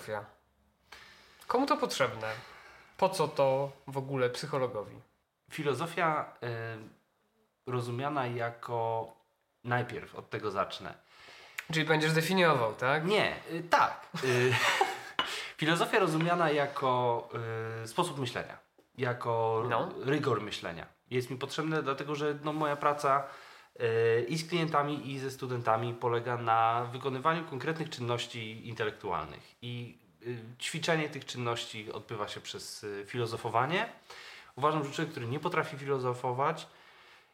filozofia? Komu to potrzebne? Po co to w ogóle psychologowi? Filozofia y, rozumiana jako najpierw od tego zacznę. Czyli będziesz definiował, tak? Nie, y, tak. Y, filozofia rozumiana jako y, sposób myślenia, jako No. rygor myślenia. Jest mi potrzebne, dlatego że no, moja praca i z klientami, i ze studentami polega na wykonywaniu konkretnych czynności intelektualnych. I y, ćwiczenie tych czynności odbywa się przez y, filozofowanie. Uważam, że człowiek, który nie potrafi filozofować,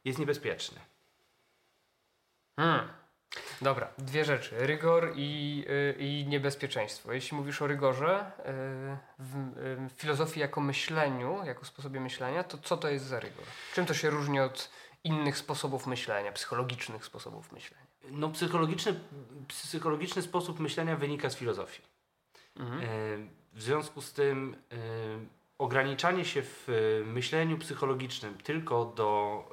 jest niebezpieczny. Hmm. Dobra, dwie rzeczy. Rygor i, y, i niebezpieczeństwo. Jeśli mówisz o rygorze, w filozofii jako myśleniu, jako sposobie myślenia, to co to jest za rygor? Czym to się różni od innych sposobów myślenia, psychologicznych sposobów myślenia? No, psychologiczny, psychologiczny sposób myślenia wynika z filozofii. Mhm. E, W związku z tym e, ograniczanie się w e, myśleniu psychologicznym tylko do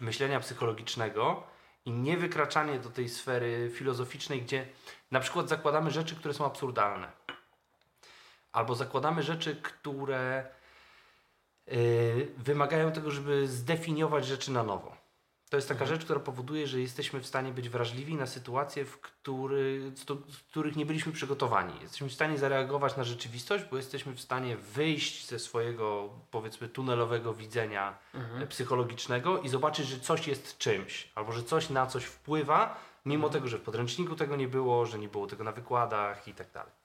myślenia psychologicznego i nie wykraczanie do tej sfery filozoficznej, gdzie na przykład zakładamy rzeczy, które są absurdalne. Albo zakładamy rzeczy, które wymagają tego, żeby zdefiniować rzeczy na nowo. To jest taka rzecz, która powoduje, że jesteśmy w stanie być wrażliwi na sytuacje, w który, z których nie byliśmy przygotowani. Jesteśmy w stanie zareagować na rzeczywistość, bo jesteśmy w stanie wyjść ze swojego, powiedzmy, tunelowego widzenia e, psychologicznego i zobaczyć, że coś jest czymś, albo że coś na coś wpływa, mimo tego, że w podręczniku tego nie było, że nie było tego na wykładach i tak dalej.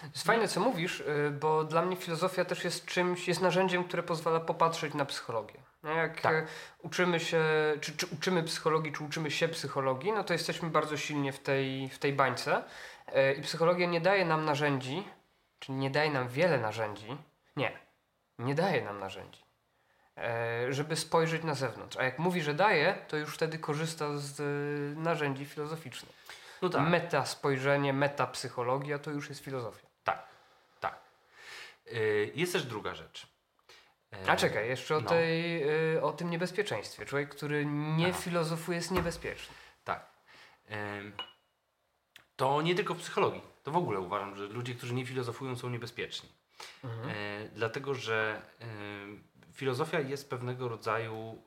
To jest fajne, co mówisz, y, bo dla mnie filozofia też jest czymś, jest narzędziem, które pozwala popatrzeć na psychologię. Jak Tak. y, uczymy się, czy, czy uczymy psychologii, czy uczymy się psychologii, no to jesteśmy bardzo silnie w tej, w tej bańce. Y, I psychologia nie daje nam narzędzi, czy nie daje nam wiele narzędzi. Nie, nie daje nam narzędzi, żeby spojrzeć na zewnątrz. A jak mówi, że daje, to już wtedy korzysta z narzędzi filozoficznych. No tak. Meta spojrzenie, meta psychologia to już jest filozofia. Tak, tak. Y, Jest też druga rzecz. Y, A czekaj, jeszcze o, no. tej, y, o tym niebezpieczeństwie. Człowiek, który nie Aha. filozofuje jest niebezpieczny. Tak. To nie tylko w psychologii. To w ogóle uważam, że ludzie, którzy nie filozofują, są niebezpieczni. Mhm. E, dlatego, że filozofia jest pewnego rodzaju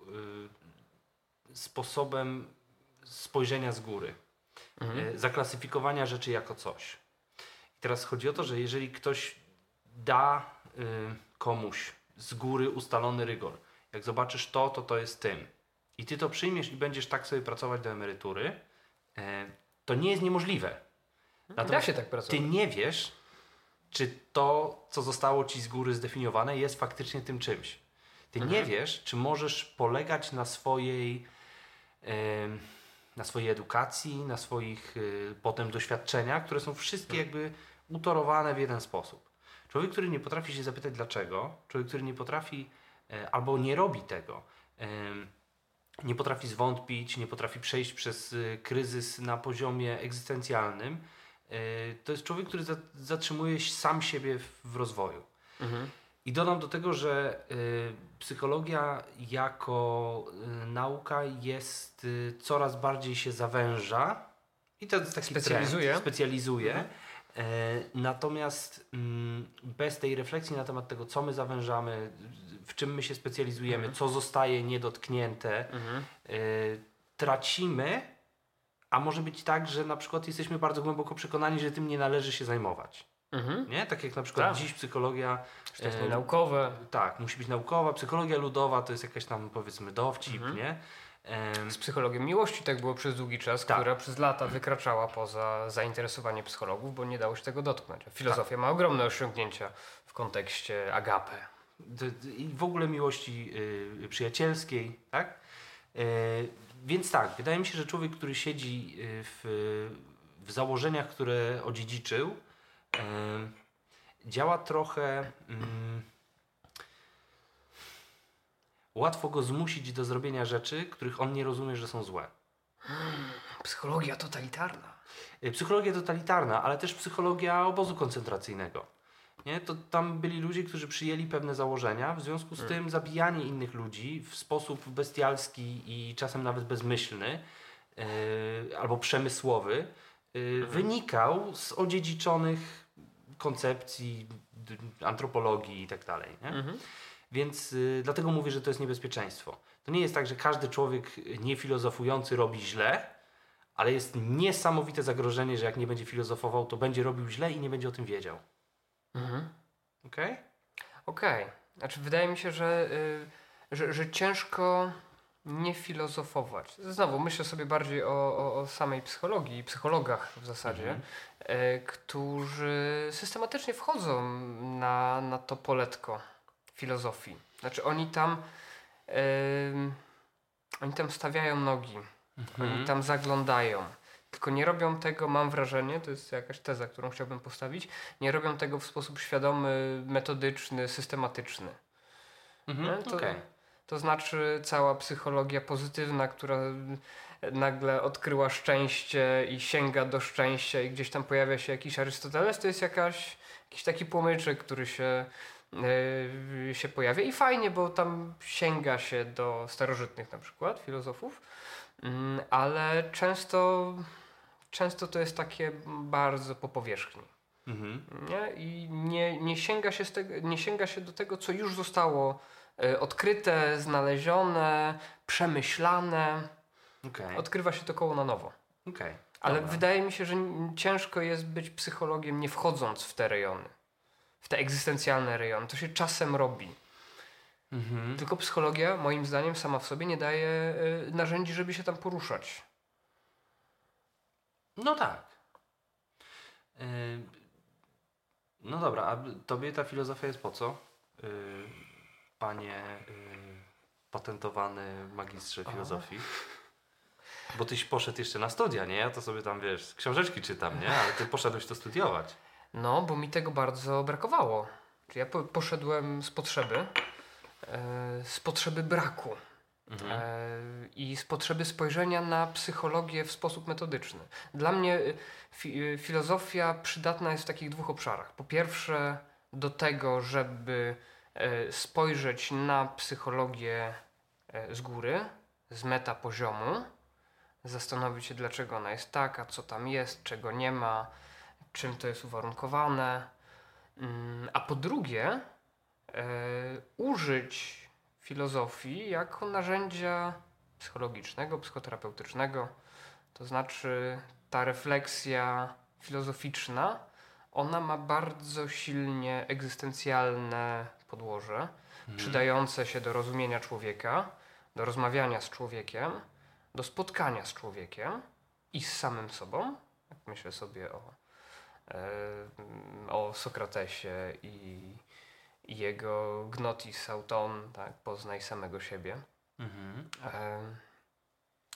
sposobem spojrzenia z góry, Mhm. e, zaklasyfikowania rzeczy jako coś. I teraz chodzi o to, że jeżeli ktoś da y, komuś z góry ustalony rygor, jak zobaczysz to, to to jest tym, i ty to przyjmiesz i będziesz tak sobie pracować do emerytury, e, to nie jest niemożliwe. Da się tak ty pracować. nie wiesz, czy to, co zostało ci z góry zdefiniowane, jest faktycznie tym czymś. Ty Mhm. nie wiesz, czy możesz polegać na swojej, em, na swojej edukacji, na swoich y, potem doświadczeniach, które są wszystkie Mhm. jakby utorowane w jeden sposób. Człowiek, który nie potrafi się zapytać dlaczego, człowiek, który nie potrafi e, albo nie robi tego, em, nie potrafi zwątpić, nie potrafi przejść przez y, kryzys na poziomie egzystencjalnym, y, to jest człowiek, który za- zatrzymuje sam siebie w, w rozwoju. Mhm. I dodam do tego, że y, psychologia jako y, nauka jest y, coraz bardziej się zawęża i to jest taki Specjalizuje. Trend, specjalizuje. Mhm. E, natomiast mm, bez tej refleksji na temat tego, co my zawężamy, w czym my się specjalizujemy, co zostaje niedotknięte, Mhm. y, tracimy, a może być tak, że na przykład jesteśmy bardzo głęboko przekonani, że tym nie należy się zajmować. Mhm. Nie? Tak jak na przykład Tak. dziś psychologia. Że to jest e, nienaukowe. tak, musi być naukowa, psychologia ludowa to jest jakaś tam powiedzmy dowcip, Mhm. nie? Z psychologią miłości tak było przez długi czas, Tak. która przez lata wykraczała poza zainteresowanie psychologów, bo nie dało się tego dotknąć. A Tak. filozofia ma ogromne osiągnięcia w kontekście agape. I w ogóle miłości y, przyjacielskiej, tak? E, więc tak, wydaje mi się, że człowiek, który siedzi y, w, w założeniach, które odziedziczył, działa trochę. Mm, łatwo go zmusić do zrobienia rzeczy, których on nie rozumie, że są złe. Psychologia totalitarna. Y, Psychologia totalitarna, ale też psychologia obozu koncentracyjnego. Nie? To tam byli ludzie, którzy przyjęli pewne założenia, w związku z tym zabijanie innych ludzi w sposób bestialski i czasem nawet bezmyślny yy, albo przemysłowy y, wynikał z odziedziczonych koncepcji antropologii i tak dalej. Mhm. Więc y, dlatego mówię, że to jest niebezpieczeństwo. To nie jest tak, że każdy człowiek niefilozofujący robi źle, ale jest niesamowite zagrożenie, że jak nie będzie filozofował, to będzie robił źle i nie będzie o tym wiedział. Mhm. Okej? Okej. Znaczy, wydaje mi się, że, y, że, że ciężko nie filozofować. Znowu, myślę sobie bardziej o, o, o samej psychologii i psychologach w zasadzie, Mhm. e, którzy systematycznie wchodzą na, na to poletko filozofii. Znaczy, oni tam, em, oni tam stawiają nogi, Mhm. oni tam zaglądają. Tylko nie robią tego, mam wrażenie, to jest jakaś teza, którą chciałbym postawić, nie robią tego w sposób świadomy, metodyczny, systematyczny. Mhm. Nie? To, Okej. To znaczy cała psychologia pozytywna, która nagle odkryła szczęście i sięga do szczęścia i gdzieś tam pojawia się jakiś Arystoteles, to jest jakaś, jakiś taki płomyczek, który się, yy, się pojawia i fajnie, bo tam sięga się do starożytnych na przykład filozofów, mm, ale często, często to jest takie bardzo po powierzchni. Mhm. Nie? I nie, nie, sięga się z tego, nie sięga się do tego, co już zostało odkryte, znalezione, przemyślane. Okej. Odkrywa się to koło na nowo. Okej. Ale Dobra. wydaje mi się, że ciężko jest być psychologiem nie wchodząc w te rejony. W te egzystencjalne rejony. To się czasem robi. Mhm. Tylko psychologia, moim zdaniem, sama w sobie nie daje e, narzędzi, żeby się tam poruszać. No tak. Yy, No dobra, a tobie ta filozofia jest po co? Yy, Panie yy, patentowany magistrze filozofii. Bo tyś poszedł jeszcze na studia, nie? Ja to sobie tam, wiesz, książeczki czytam, nie? Ale ty poszedłeś to studiować. No, bo mi tego bardzo brakowało. Czyli ja po, poszedłem z potrzeby, e, z potrzeby braku Mhm. e, i z potrzeby spojrzenia na psychologię w sposób metodyczny. Dla mnie y, fi, y, filozofia przydatna jest w takich dwóch obszarach. Po pierwsze, do tego, żeby spojrzeć na psychologię e, z góry, z meta poziomu, zastanowić się, dlaczego ona jest taka, co tam jest, czego nie ma, czym to jest uwarunkowane. Mm, A po drugie, e, użyć filozofii jako narzędzia psychologicznego, psychoterapeutycznego. To znaczy, ta refleksja filozoficzna, ona ma bardzo silnie egzystencjalne podłoże, przydające się do rozumienia człowieka, do rozmawiania z człowiekiem, do spotkania z człowiekiem i z samym sobą. Jak myślę sobie o, e, o Sokratesie i, i jego gnotis auton, tak, poznaj samego siebie. Mhm. E,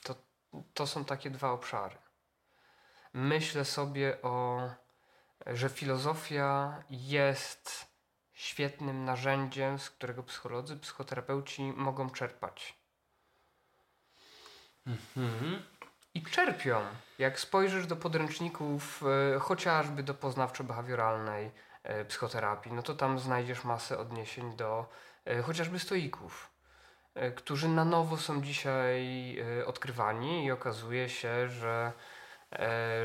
to, to są takie dwa obszary. Myślę sobie o, że filozofia jest świetnym narzędziem, z którego psycholodzy, psychoterapeuci mogą czerpać. Mhm. I czerpią. Jak spojrzysz do podręczników, e, chociażby do poznawczo-behawioralnej e, psychoterapii, no to tam znajdziesz masę odniesień do e, chociażby stoików, którzy na nowo są dzisiaj odkrywani i okazuje się, że,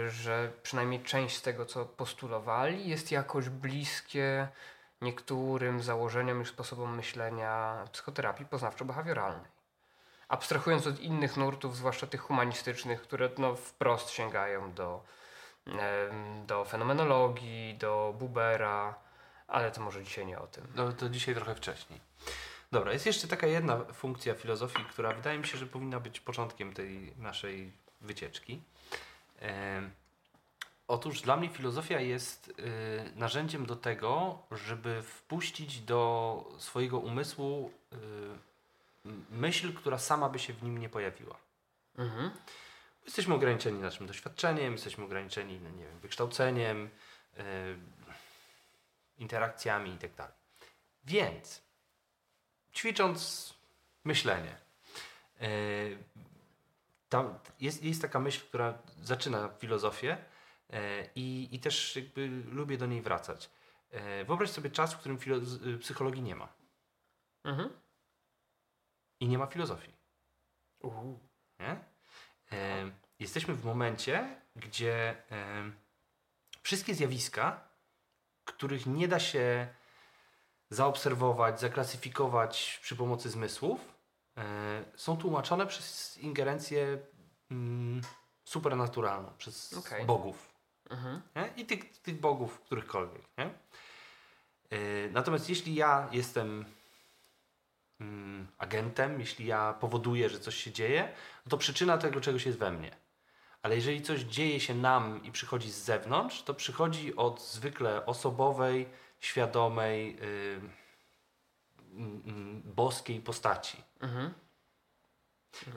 że przynajmniej część z tego, co postulowali, jest jakoś bliskie niektórym założeniom i sposobom myślenia psychoterapii poznawczo-behawioralnej abstrahując od innych nurtów, zwłaszcza tych humanistycznych, które no, wprost sięgają do, do fenomenologii, do Bubera, ale to może dzisiaj nie o tym. No to dzisiaj trochę wcześniej. Dobra, jest jeszcze taka jedna funkcja filozofii, która wydaje mi się, że powinna być początkiem tej naszej wycieczki. Em, otóż dla mnie filozofia jest y, narzędziem do tego, żeby wpuścić do swojego umysłu y, myśl, która sama by się w nim nie pojawiła. Mhm. Jesteśmy ograniczeni naszym doświadczeniem, jesteśmy ograniczeni, no nie wiem, wykształceniem, yy, interakcjami itd. Więc ćwicząc myślenie, yy, tam jest, jest taka myśl, która zaczyna filozofię i, i też jakby lubię do niej wracać. Yy, wyobraź sobie czas, w którym y, psychologii nie ma Mhm. i nie ma filozofii. Uhu. Nie? E, jesteśmy w momencie, gdzie e, wszystkie zjawiska, których nie da się zaobserwować, zaklasyfikować przy pomocy zmysłów, e, są tłumaczone przez ingerencję mm, supernaturalną, przez Okej. bogów. Mhm. I tych, tych bogów, którychkolwiek. Nie? Yy, natomiast jeśli ja jestem mm, agentem, jeśli ja powoduję, że coś się dzieje, no to przyczyna tego czegoś jest we mnie. Ale jeżeli coś dzieje się nam i przychodzi z zewnątrz, to przychodzi od zwykle osobowej, świadomej, yy, boskiej postaci. Mhm.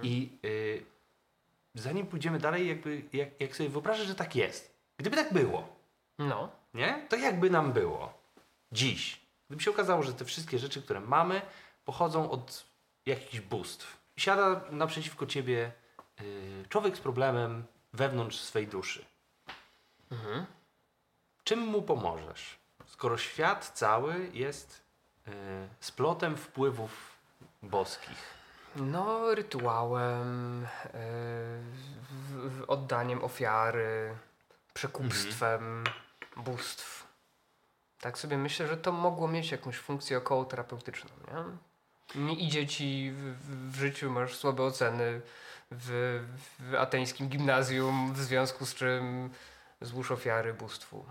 I y, zanim pójdziemy dalej, jakby, jak, jak sobie wyobrażę, że tak jest. Gdyby tak było, No. nie? To jakby nam było dziś. Gdyby się okazało, że te wszystkie rzeczy, które mamy, pochodzą od jakichś bóstw. Siada naprzeciwko ciebie y, człowiek z problemem wewnątrz swej duszy. Mhm. Czym mu pomożesz? Skoro świat cały jest y, splotem wpływów boskich. No, rytuałem, yy, oddaniem ofiary, przekupstwem bóstw. Tak sobie myślę, że to mogło mieć jakąś funkcję około terapeutyczną, nie? Nie idzie ci w, w, w życiu, masz słabe oceny w, w ateńskim gimnazjum, w związku z czym złóż ofiary bóstwu.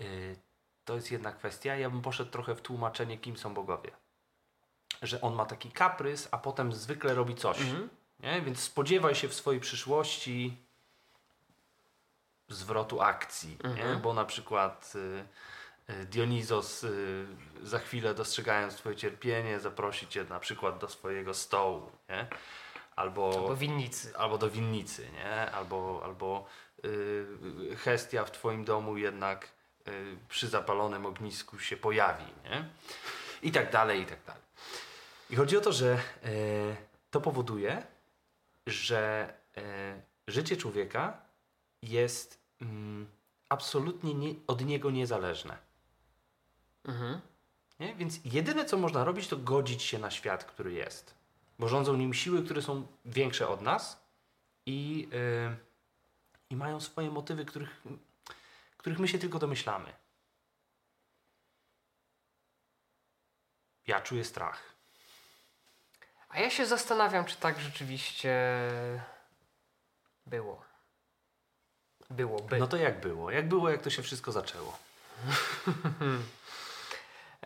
Y, to jest jedna kwestia. Ja bym poszedł trochę w tłumaczenie, kim są bogowie. Że on ma taki kaprys, a potem zwykle robi coś. Mhm. Nie? Więc spodziewaj się w swojej przyszłości zwrotu akcji. Nie? Mhm. Bo na przykład y, y, Dionizos y, za chwilę dostrzegając twoje cierpienie zaprosi cię na przykład do swojego stołu. Nie? Albo, Albo winnicy. albo do winnicy, nie? Albo, albo Hestia w twoim domu jednak przy zapalonym ognisku się pojawi, nie? I tak dalej, i tak dalej. I chodzi o to, że y, to powoduje, że y, życie człowieka jest mm, absolutnie nie, od niego niezależne. Mhm. Nie? Więc jedyne, co można robić, to godzić się na świat, który jest. Bo rządzą nim siły, które są większe od nas i, yy, i mają swoje motywy, których, których my się tylko domyślamy. Ja czuję strach. A ja się zastanawiam, czy tak rzeczywiście było. Byłoby. No to jak było? Jak było, jak to się wszystko zaczęło?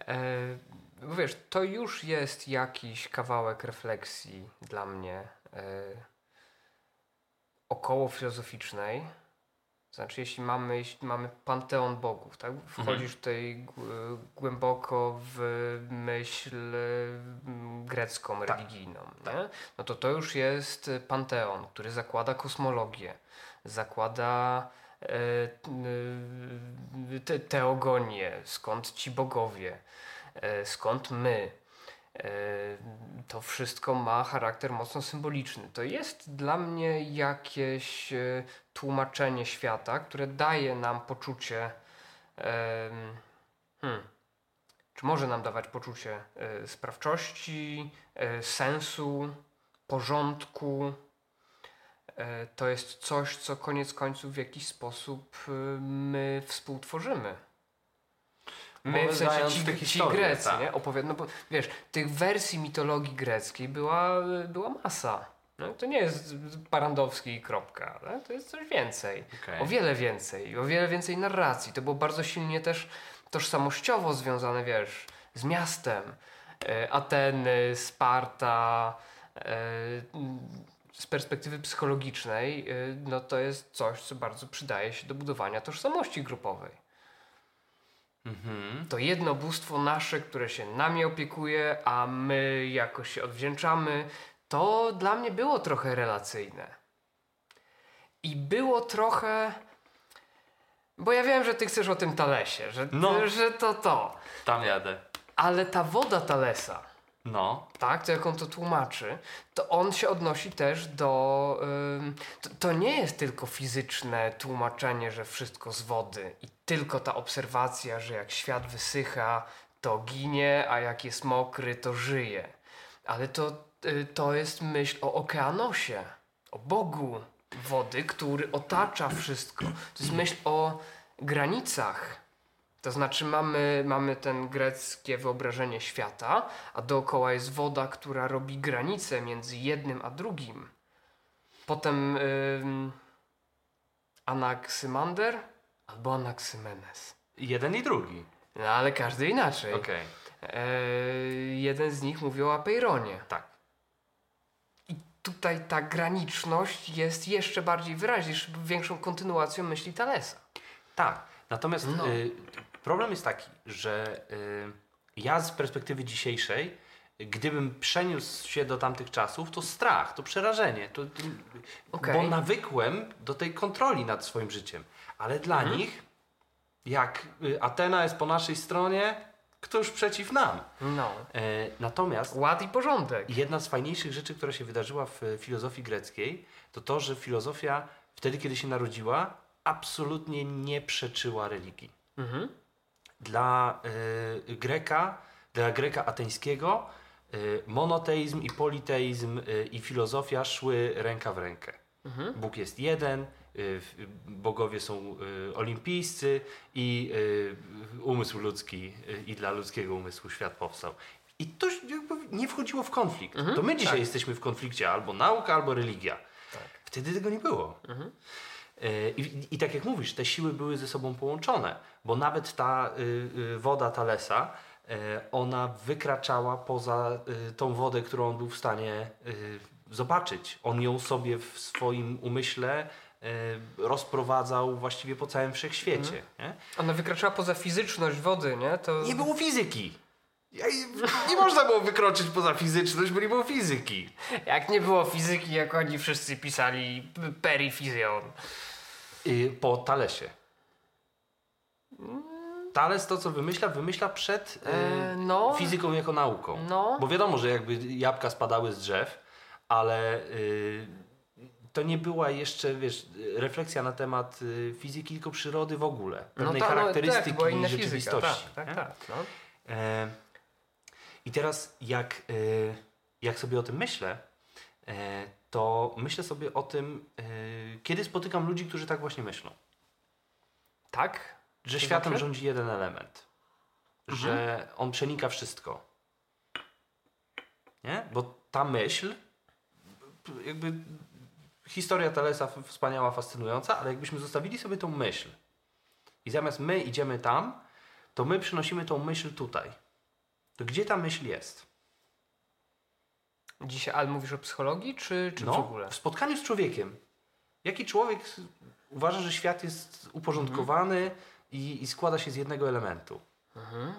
E, wiesz, to już jest jakiś kawałek refleksji dla mnie e, około filozoficznej. Znaczy, jeśli mamy, jeśli mamy panteon bogów, tak? Wchodzisz tutaj g- głęboko w myśl mm, grecką, Tak. religijną, nie? no to to już jest panteon, który zakłada kosmologię, zakłada e, t- te, teogonię, skąd ci bogowie, e, skąd my. E, To wszystko ma charakter mocno symboliczny. To jest dla mnie jakieś e, tłumaczenie świata, które daje nam poczucie. Hmm, czy może nam dawać poczucie e, sprawczości, e, sensu, porządku? E, To jest coś, co koniec końców w jakiś sposób e, my współtworzymy. My, w sensie ci, te ci Grecy, tak. nie? Opowiad- no bo wiesz, tych wersji mitologii greckiej była, była masa. No, to nie jest Parandowski i kropka, ale to jest coś więcej. Okej. O wiele więcej, o wiele więcej narracji. To było bardzo silnie też tożsamościowo związane, wiesz, z miastem. E, Ateny, Sparta. Z perspektywy psychologicznej, e, no to jest coś, co bardzo przydaje się do budowania tożsamości grupowej. Mhm. To jedno bóstwo nasze, które się nami opiekuje, a my jakoś się odwdzięczamy, to dla mnie było trochę relacyjne. I było trochę. Bo ja wiem, że ty chcesz o tym Talesie, że, No. że to to. Tam jadę. Ale ta woda Talesa, No. tak, to jak on to tłumaczy, to on się odnosi też do. ym, to, to nie jest tylko fizyczne tłumaczenie, że wszystko z wody i tylko ta obserwacja, że jak świat wysycha, to ginie, a jak jest mokry, to żyje. Ale to, y, to jest myśl o okeanosie, o Bogu. wody, który otacza wszystko. To jest myśl o granicach. To znaczy mamy, mamy ten greckie wyobrażenie świata, a dookoła jest woda, która robi granice między jednym a drugim. Potem ym, Anaksymander albo Anaksymenes. Jeden i drugi. No ale każdy inaczej. Okej, E, jeden z nich mówi o Apeironie. tak. I tutaj ta graniczność jest jeszcze bardziej wyraźna, większą kontynuacją myśli Thalesa. Tak. Natomiast No. y, problem jest taki, że y, ja z perspektywy dzisiejszej, gdybym przeniósł się do tamtych czasów, to strach, to przerażenie. To, Okej. Bo nawykłem do tej kontroli nad swoim życiem. Ale dla Mhm. nich, jak y, Atena jest po naszej stronie, kto już przeciw nam? No. E, natomiast Ład i porządek. jedna z fajniejszych rzeczy, która się wydarzyła w filozofii greckiej, to to, że filozofia wtedy, kiedy się narodziła, absolutnie nie przeczyła religii. Mhm. Dla e, Greka, dla Greka ateńskiego, e, monoteizm i politeizm e, i filozofia szły ręka w rękę. Mhm. Bóg jest jeden, y, bogowie są y, olimpijscy i y, umysł ludzki y, i dla ludzkiego umysłu świat powstał. I to nie wchodziło w konflikt. Mhm, to my dzisiaj tak. jesteśmy w konflikcie albo nauka, albo religia. Tak. Wtedy tego nie było. Mhm. Y, I, I tak jak mówisz, te siły były ze sobą połączone, bo nawet ta y, y, woda Thalesa, y, ona wykraczała poza y, tą wodę, którą on był w stanie y, zobaczyć. On ją sobie w swoim umyśle rozprowadzał właściwie po całym wszechświecie. Nie? Ona wykraczała poza fizyczność wody, nie? To... nie było fizyki. Nie można było wykroczyć poza fizyczność, bo nie było fizyki. Jak nie było fizyki, jak oni wszyscy pisali perifizjon. Po Thalesie. Thales to, co wymyśla, wymyśla przed y, E, no. fizyką jako nauką. No. Bo wiadomo, że jakby jabłka spadały z drzew, ale y, to nie była jeszcze, wiesz, refleksja na temat y, fizyki, tylko przyrody w ogóle. Pewnej ta- charakterystyki tak, była inna rzeczywistości. Fizyka. Tak, tak, tak. No. E, I teraz jak, jak sobie o tym myślę, e, to myślę sobie o tym, e, kiedy spotykam ludzi, którzy tak właśnie myślą. tak? Że To światem znaczy? rządzi jeden element. Że on przenika wszystko. Nie? Bo ta myśl, jakby historia Talesa f- wspaniała, fascynująca, ale jakbyśmy zostawili sobie tą myśl i zamiast my idziemy tam, to my przynosimy tą myśl tutaj. To gdzie ta myśl jest? Dzisiaj, ale mówisz o psychologii, czy, czy w No, ogóle? w spotkaniu z człowiekiem. Jaki człowiek uważa, że świat jest uporządkowany i, i składa się z jednego elementu? Mhm.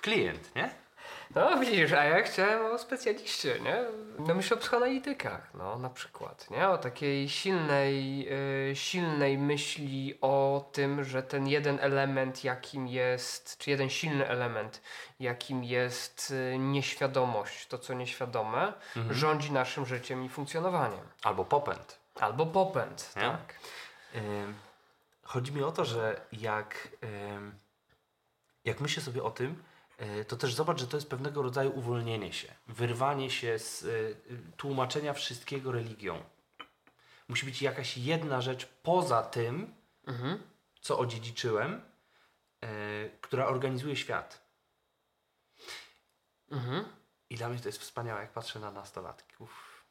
Klient, nie? No widzisz, a ja chciałem o specjaliście, nie? No myślę o psychoanalitykach, no na przykład, nie? O takiej silnej, y, silnej myśli o tym, że ten jeden element, jakim jest, czy jeden silny element, jakim jest y, nieświadomość, to co nieświadome, rządzi naszym życiem i funkcjonowaniem. Albo popęd. Albo popęd, Nie? tak. Chodzi mi o to, że jak, jak myślę sobie o tym, y, to też zobacz, że to jest pewnego rodzaju uwolnienie się, wyrwanie się z y, tłumaczenia wszystkiego religią. Musi być jakaś jedna rzecz poza tym, Mhm. co odziedziczyłem, y, która organizuje świat. Mhm. I dla mnie to jest wspaniałe, jak patrzę na nastolatków,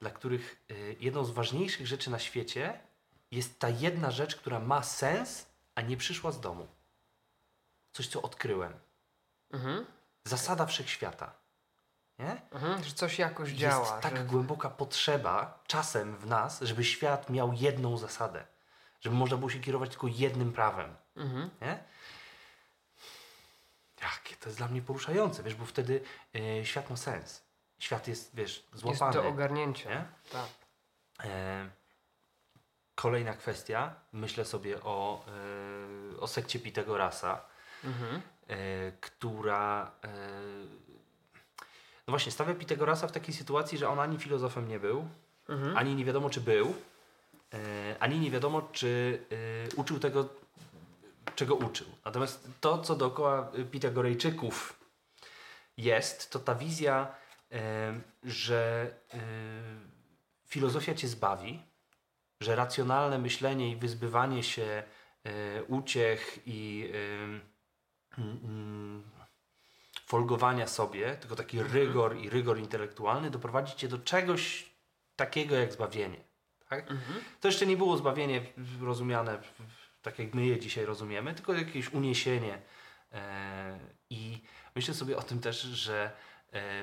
dla których jedną z ważniejszych rzeczy na świecie jest ta jedna rzecz, która ma sens, a nie przyszła z domu. Coś, co odkryłem. Mhm. Zasada wszechświata. Nie? Mhm. Że coś jakoś działa. jest tak że... głęboka potrzeba czasem w nas, żeby świat miał jedną zasadę. Żeby można było się kierować tylko jednym prawem. Mhm. Nie? Jakie to jest dla mnie poruszające, wiesz, bo wtedy e, świat ma sens. Świat jest, wiesz, Jest złapany. do ogarnięcia. nie? Tak. E, kolejna kwestia, myślę sobie o, e, o sekcie Pitagorasa, Mhm. e, która e, no właśnie stawia Pitagorasa w takiej sytuacji, że on ani filozofem nie był, Mhm. ani nie wiadomo czy był, ani nie wiadomo czy uczył tego, czego uczył. Natomiast to, co dookoła Pitagorejczyków jest, to ta wizja że filozofia cię zbawi, że racjonalne myślenie i wyzbywanie się e, uciech i e, mm, mm, folgowania sobie, tylko taki rygor i rygor intelektualny doprowadzi cię do czegoś takiego jak zbawienie. Tak? To jeszcze nie było zbawienie rozumiane tak jak my je dzisiaj rozumiemy, tylko jakieś uniesienie. E, I myślę sobie o tym też, że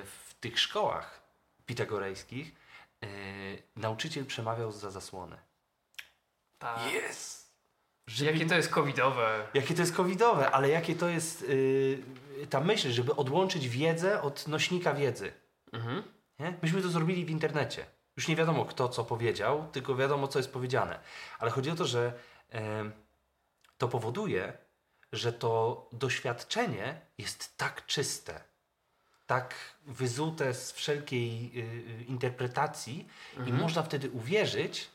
w tych szkołach pitagorejskich nauczyciel przemawiał za zasłonę. Tak. Jest! Jakie to jest covidowe. Jakie to jest covidowe, ale jakie to jest y, ta myśl, żeby odłączyć wiedzę od nośnika wiedzy. Mhm. Nie? Myśmy to zrobili w internecie. Już nie wiadomo kto co powiedział, tylko wiadomo co jest powiedziane. Ale chodzi o to, że em, to powoduje, że to doświadczenie jest tak czyste, tak wyzute z wszelkiej y, y, interpretacji i można wtedy uwierzyć,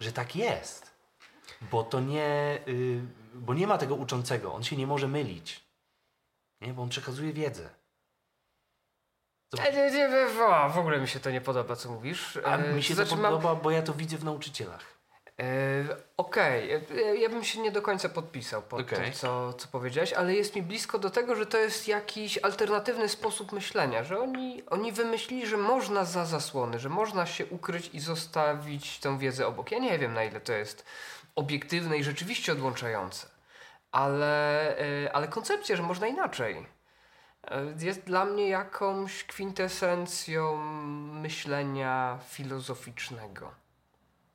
że tak jest. Bo to nie, y, bo nie ma tego uczącego, on się nie może mylić. Nie? Bo on przekazuje wiedzę. Zobacz. E, w ogóle mi się to nie podoba, co mówisz. A E, mi się znaczy to mam- podoba, bo ja to widzę w nauczycielach. E, Okej, E, ja bym się nie do końca podpisał pod Okej. tym, co, co powiedziałeś, ale jest mi blisko do tego, że to jest jakiś alternatywny sposób myślenia, że oni, oni wymyślili, że można za zasłony, że można się ukryć i zostawić tą wiedzę obok. Ja nie wiem, na ile to jest obiektywne i rzeczywiście odłączające, ale, e, ale koncepcja, że można inaczej, e, jest dla mnie jakąś kwintesencją myślenia filozoficznego.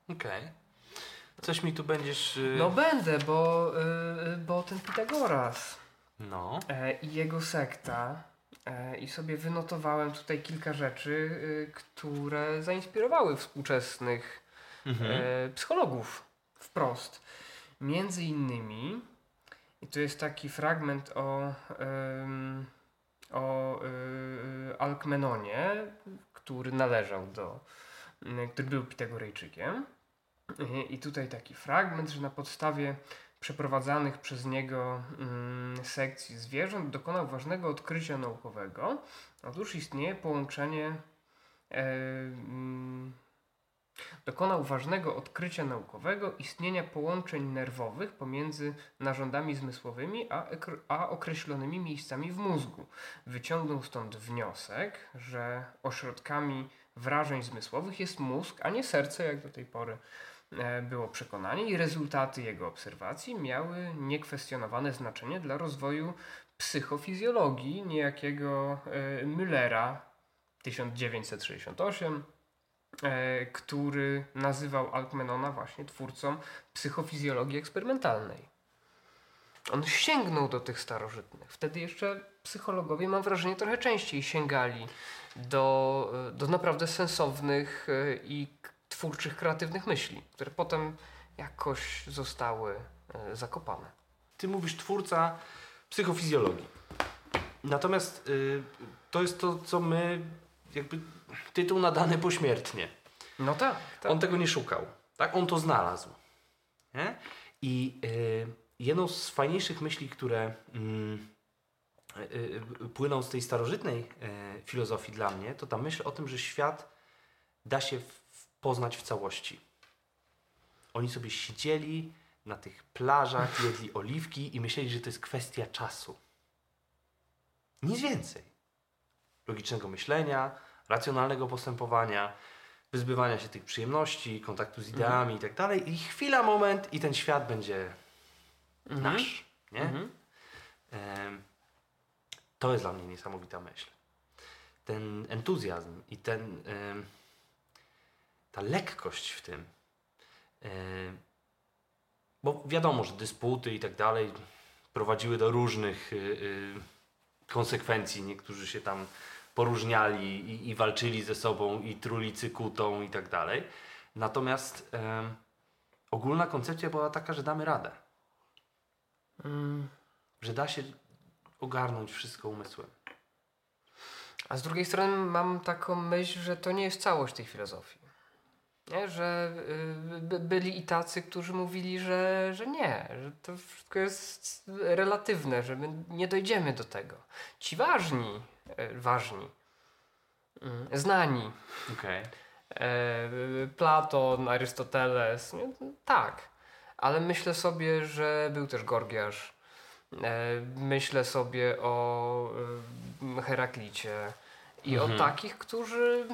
Okej. Coś mi tu będziesz... y, No będę, bo, y, bo ten Pitagoras No. e, i jego sekta e, i sobie wynotowałem tutaj kilka rzeczy, y, które zainspirowały współczesnych Mhm. e, psychologów wprost. Między innymi, i tu jest taki fragment o, o y, Alkmenonie, który należał do, y, który był Pitagorejczykiem. Y, I tutaj taki fragment, że na podstawie przeprowadzanych przez niego mm, sekcji zwierząt dokonał ważnego odkrycia naukowego. Otóż istnieje połączenie e, mm, dokonał ważnego odkrycia naukowego istnienia połączeń nerwowych pomiędzy narządami zmysłowymi a, a określonymi miejscami w mózgu. Wyciągnął stąd wniosek, że ośrodkami wrażeń zmysłowych jest mózg, a nie serce, jak do tej pory było przekonanie, i rezultaty jego obserwacji miały niekwestionowane znaczenie dla rozwoju psychofizjologii niejakiego e, Müllera 1968 e, który nazywał Alkmenona właśnie twórcą psychofizjologii eksperymentalnej. On sięgnął do tych starożytnych. Wtedy jeszcze psychologowie, mam wrażenie, trochę częściej sięgali do, e, do naprawdę sensownych e, i twórczych, kreatywnych myśli, które potem jakoś zostały e, zakopane. Ty mówisz twórca psychofizjologii. Natomiast y, to jest to, co my jakby tytuł nadany pośmiertnie. No tak, tak. On tego nie szukał. Tak? On to znalazł. Nie? I y, jedną z fajniejszych myśli, które mm, y, y, płyną z tej starożytnej y, filozofii dla mnie, to ta myśl o tym, że świat da się w, poznać w całości. Oni sobie siedzieli na tych plażach, jedli oliwki i myśleli, że to jest kwestia czasu. Nic więcej. Logicznego myślenia, racjonalnego postępowania, wyzbywania się tych przyjemności, kontaktu z ideami i tak dalej. I chwila, moment i ten świat będzie nasz. Nie? Mhm. To jest dla mnie niesamowita myśl. Ten entuzjazm i ten, ta lekkość w tym. Em, bo wiadomo, że dysputy i tak dalej prowadziły do różnych y, y, konsekwencji. Niektórzy się tam poróżniali i, i walczyli ze sobą i truli cykutą i tak dalej. Natomiast em, ogólna koncepcja była taka, że damy radę. Mm. Że da się ogarnąć wszystko umysłem. A z drugiej strony mam taką myśl, że to nie jest całość tej filozofii. Nie? Że y, by, byli i tacy, którzy mówili, że, że nie, że to wszystko jest relatywne, że my nie dojdziemy do tego. Ci ważni, y, ważni, Mm, Znani. Okej. E, Platon, Arystoteles, nie? tak. Ale myślę sobie, że był też Gorgiasz. E, myślę sobie o e, Heraklicie i Mhm. o takich, którzy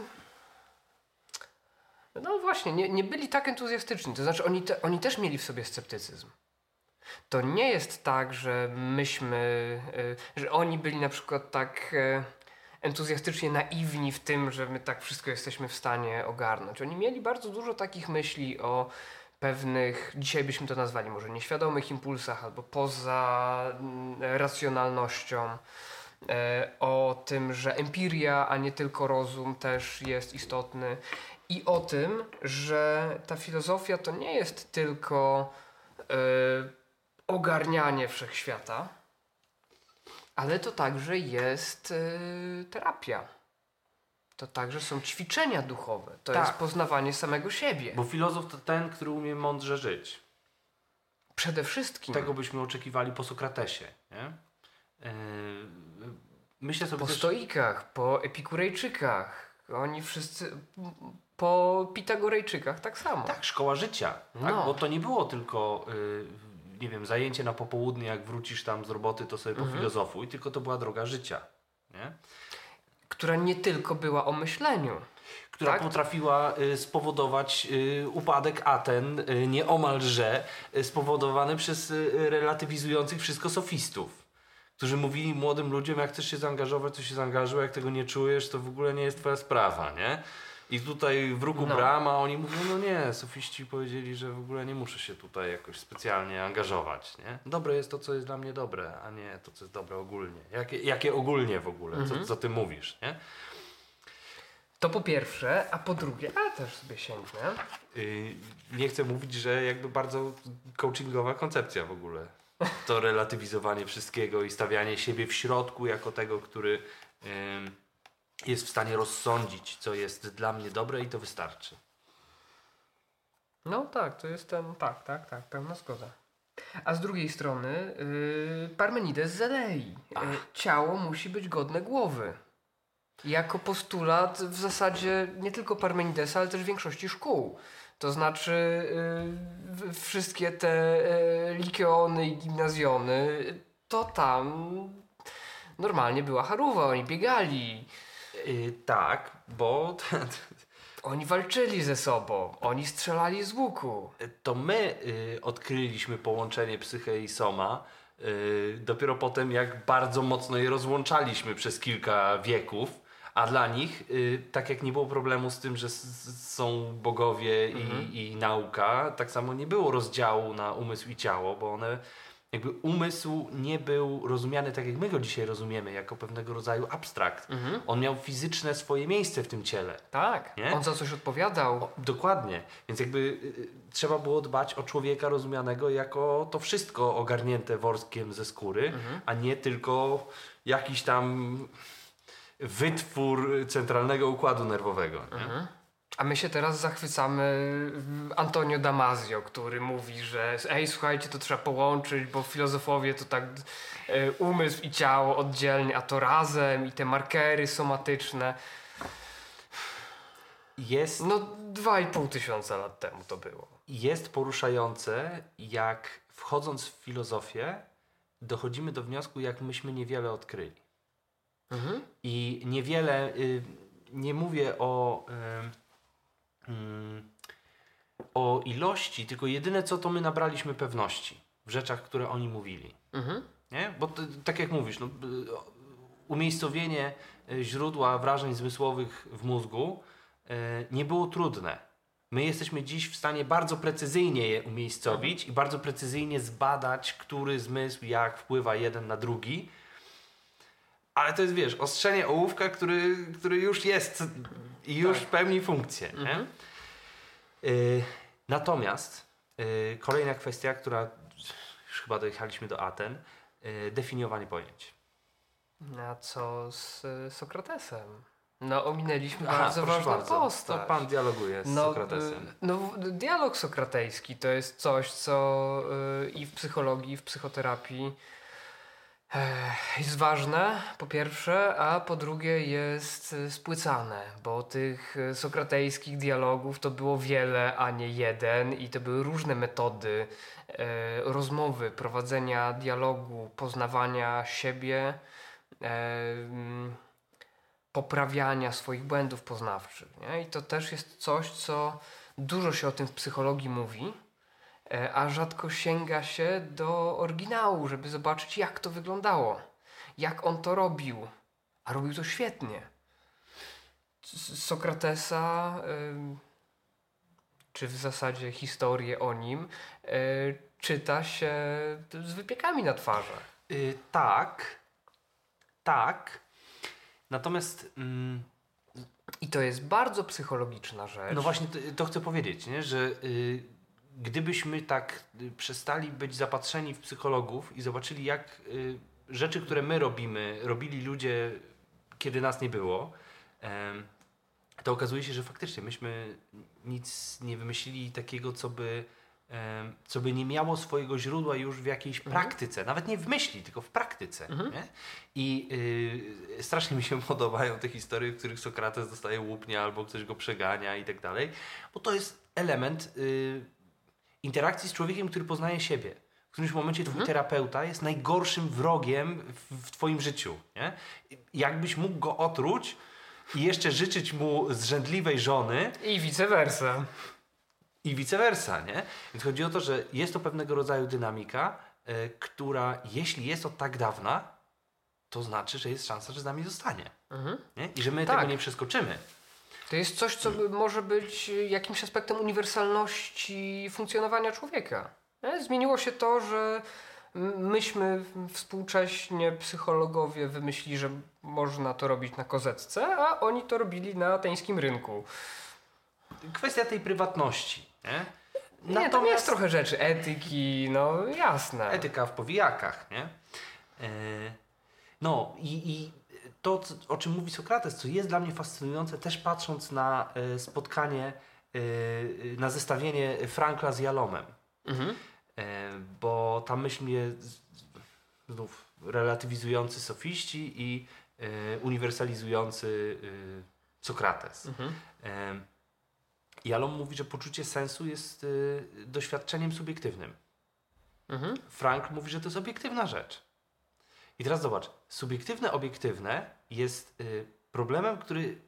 no właśnie, nie, nie byli tak entuzjastyczni. To znaczy oni, te, oni też mieli w sobie sceptycyzm. To nie jest tak, że myśmy, e, że oni byli na przykład tak e, entuzjastycznie naiwni w tym, że my tak wszystko jesteśmy w stanie ogarnąć. Oni mieli bardzo dużo takich myśli o pewnych, dzisiaj byśmy to nazwali może nieświadomych impulsach albo poza mm, racjonalnością. E, o tym, że empiria, a nie tylko rozum też jest istotny. I o tym, że ta filozofia to nie jest tylko e, ogarnianie wszechświata, ale to także jest y, terapia. To także są ćwiczenia duchowe. To Tak. jest poznawanie samego siebie. Bo filozof to ten, który umie mądrze żyć. Przede wszystkim Tego byśmy oczekiwali po Sokratesie. Nie? Yy, myślę sobie po też, stoikach, po epikurejczykach. Oni wszyscy... Po pitagorejczykach tak samo. Tak, szkoła życia. Tak? No. Bo to nie było tylko, y, nie wiem, zajęcie na popołudnie, jak wrócisz tam z roboty, to sobie Mhm. pofilozofuj, tylko to była droga życia. Nie? Która nie tylko była o myśleniu. Która Tak? potrafiła y, spowodować y, upadek Aten, y, nieomalże spowodowany przez relatywizujących wszystko sofistów. Którzy mówili młodym ludziom, jak chcesz się zaangażować, to się zaangażuj, jak tego nie czujesz, to w ogóle nie jest twoja sprawa, nie? I tutaj w ruchu No. brama oni mówią, no nie, sofiści powiedzieli, że w ogóle nie muszę się tutaj jakoś specjalnie angażować, nie? Dobre jest to, co jest dla mnie dobre, a nie to, co jest dobre ogólnie. Jakie, jakie ogólnie w ogóle, Mhm. co, co ty mówisz, nie? To po pierwsze, a po drugie, a też sobie sięgnę. Yy, nie chcę mówić, że jakby bardzo coachingowa koncepcja w ogóle. To relatywizowanie wszystkiego i stawianie siebie w środku jako tego, który ym, jest w stanie rozsądzić, co jest dla mnie dobre i to wystarczy. No tak, to jest ten, tak, tak, tak, pełna zgoda. A z drugiej strony yy, Parmenides z Elei. Yy, ciało musi być godne głowy. Jako postulat w zasadzie nie tylko Parmenidesa, ale też większości szkół. To znaczy yy, wszystkie te yy, likeony i gimnazjony, to tam normalnie była haruwa, oni biegali, Yy, tak, bo oni walczyli ze sobą, oni strzelali z łuku. to my y, odkryliśmy połączenie psyche i soma. y, dopiero potem, jak bardzo mocno je rozłączaliśmy przez kilka wieków. A dla nich, y, tak jak nie było problemu z tym, że są bogowie i, i nauka, tak samo nie było rozdziału na umysł i ciało, bo one, jakby umysł nie był rozumiany tak, jak my go dzisiaj rozumiemy, jako pewnego rodzaju abstrakt. On miał fizyczne swoje miejsce w tym ciele. Tak, Nie? on za coś odpowiadał. Dokładnie. Więc jakby y, y, trzeba było dbać o człowieka rozumianego jako to wszystko ogarnięte workiem ze skóry, a nie tylko jakiś tam wytwór centralnego układu nerwowego. Nie? A my się teraz zachwycamy Antonio Damasio, który mówi, że ej, słuchajcie, to trzeba połączyć, bo filozofowie to tak e, umysł i ciało oddzielnie, a to razem i te markery somatyczne. Jest, No dwa i pół tysiąca lat temu to było. jest poruszające, jak wchodząc w filozofię, dochodzimy do wniosku, jak myśmy niewiele odkryli. I niewiele, y, nie mówię o, y, o ilości, tylko jedyne co to my nabraliśmy pewności w rzeczach, które oni mówili. Mhm. Nie? Bo t- tak jak mówisz, no, umiejscowienie y, źródła wrażeń zmysłowych w mózgu y, nie było trudne. My jesteśmy dziś w stanie bardzo precyzyjnie je umiejscowić i bardzo precyzyjnie zbadać, który zmysł jak wpływa jeden na drugi. Ale to jest, wiesz, ostrzenie ołówka, który, który już jest i już Tak. pełni funkcję. Nie? Y, natomiast y, kolejna kwestia, która już chyba dojechaliśmy do Aten, y, definiowanie pojęć. A co z e, Sokratesem? No ominęliśmy Aha, bardzo ważną bardzo. postać. To pan dialoguje z Sokratesem. y, No, w- dialog sokratejski to jest coś, co y, i w psychologii, i w psychoterapii jest ważne, po pierwsze, a po drugie jest e, spłycane, bo tych e, sokratejskich dialogów to było wiele, a nie jeden, i to były różne metody e, rozmowy, prowadzenia dialogu, poznawania siebie, e, mm, poprawiania swoich błędów poznawczych. Nie? I to też jest coś, co dużo się o tym w psychologii mówi a rzadko sięga się do oryginału, żeby zobaczyć, jak to wyglądało, jak on to robił. A robił to świetnie. Sokratesa, czy w zasadzie historię o nim, e, czyta się z wypiekami na twarzach. Yy, tak, tak. Natomiast. Mm, I to jest bardzo psychologiczna rzecz. No właśnie, to, to chcę powiedzieć, nie? że yy, gdybyśmy tak y, przestali być zapatrzeni w psychologów i zobaczyli, jak y, rzeczy, które my robimy, robili ludzie, kiedy nas nie było, to okazuje się, że faktycznie myśmy nic nie wymyślili takiego, co by, co by nie miało swojego źródła już w jakiejś mhm. praktyce. Nawet nie w myśli, tylko w praktyce. Mhm. I y, strasznie mi się podobają te historie, w których Sokrates dostaje łupnia albo ktoś go przegania i tak dalej, bo to jest element y, interakcji z człowiekiem, który poznaje siebie. W którymś momencie twój mhm. terapeuta jest najgorszym wrogiem w, w twoim życiu. Nie? Jakbyś mógł go otruć i jeszcze życzyć mu zrzędliwej żony. I vice versa. I vice versa, nie? Więc chodzi o to, że jest to pewnego rodzaju dynamika, y, która jeśli jest od tak dawna, to znaczy, że jest szansa, że z nami zostanie. Mhm. I że my tak. tego nie przeskoczymy. To jest coś, co może być jakimś aspektem uniwersalności funkcjonowania człowieka. Nie? Zmieniło się to, że myśmy współcześnie psychologowie wymyślili, że można to robić na kozetce, a oni to robili na ateńskim rynku. Kwestia tej prywatności. Nie? Nie, to jest trochę rzeczy etyki, no jasne. Etyka w powijakach, nie? E, no i, i to, o czym mówi Sokrates, co jest dla mnie fascynujące, też patrząc na e, spotkanie, e, na zestawienie Frankla z Jalomem. Mhm. E, bo ta myśl mnie znów relatywizujący sofiści i uniwersalizujący Sokrates. Mhm. Jalom mówi, że poczucie sensu jest doświadczeniem subiektywnym. Mhm. Frank mówi, że to jest obiektywna rzecz. I teraz zobacz, subiektywne, obiektywne jest y, problemem, który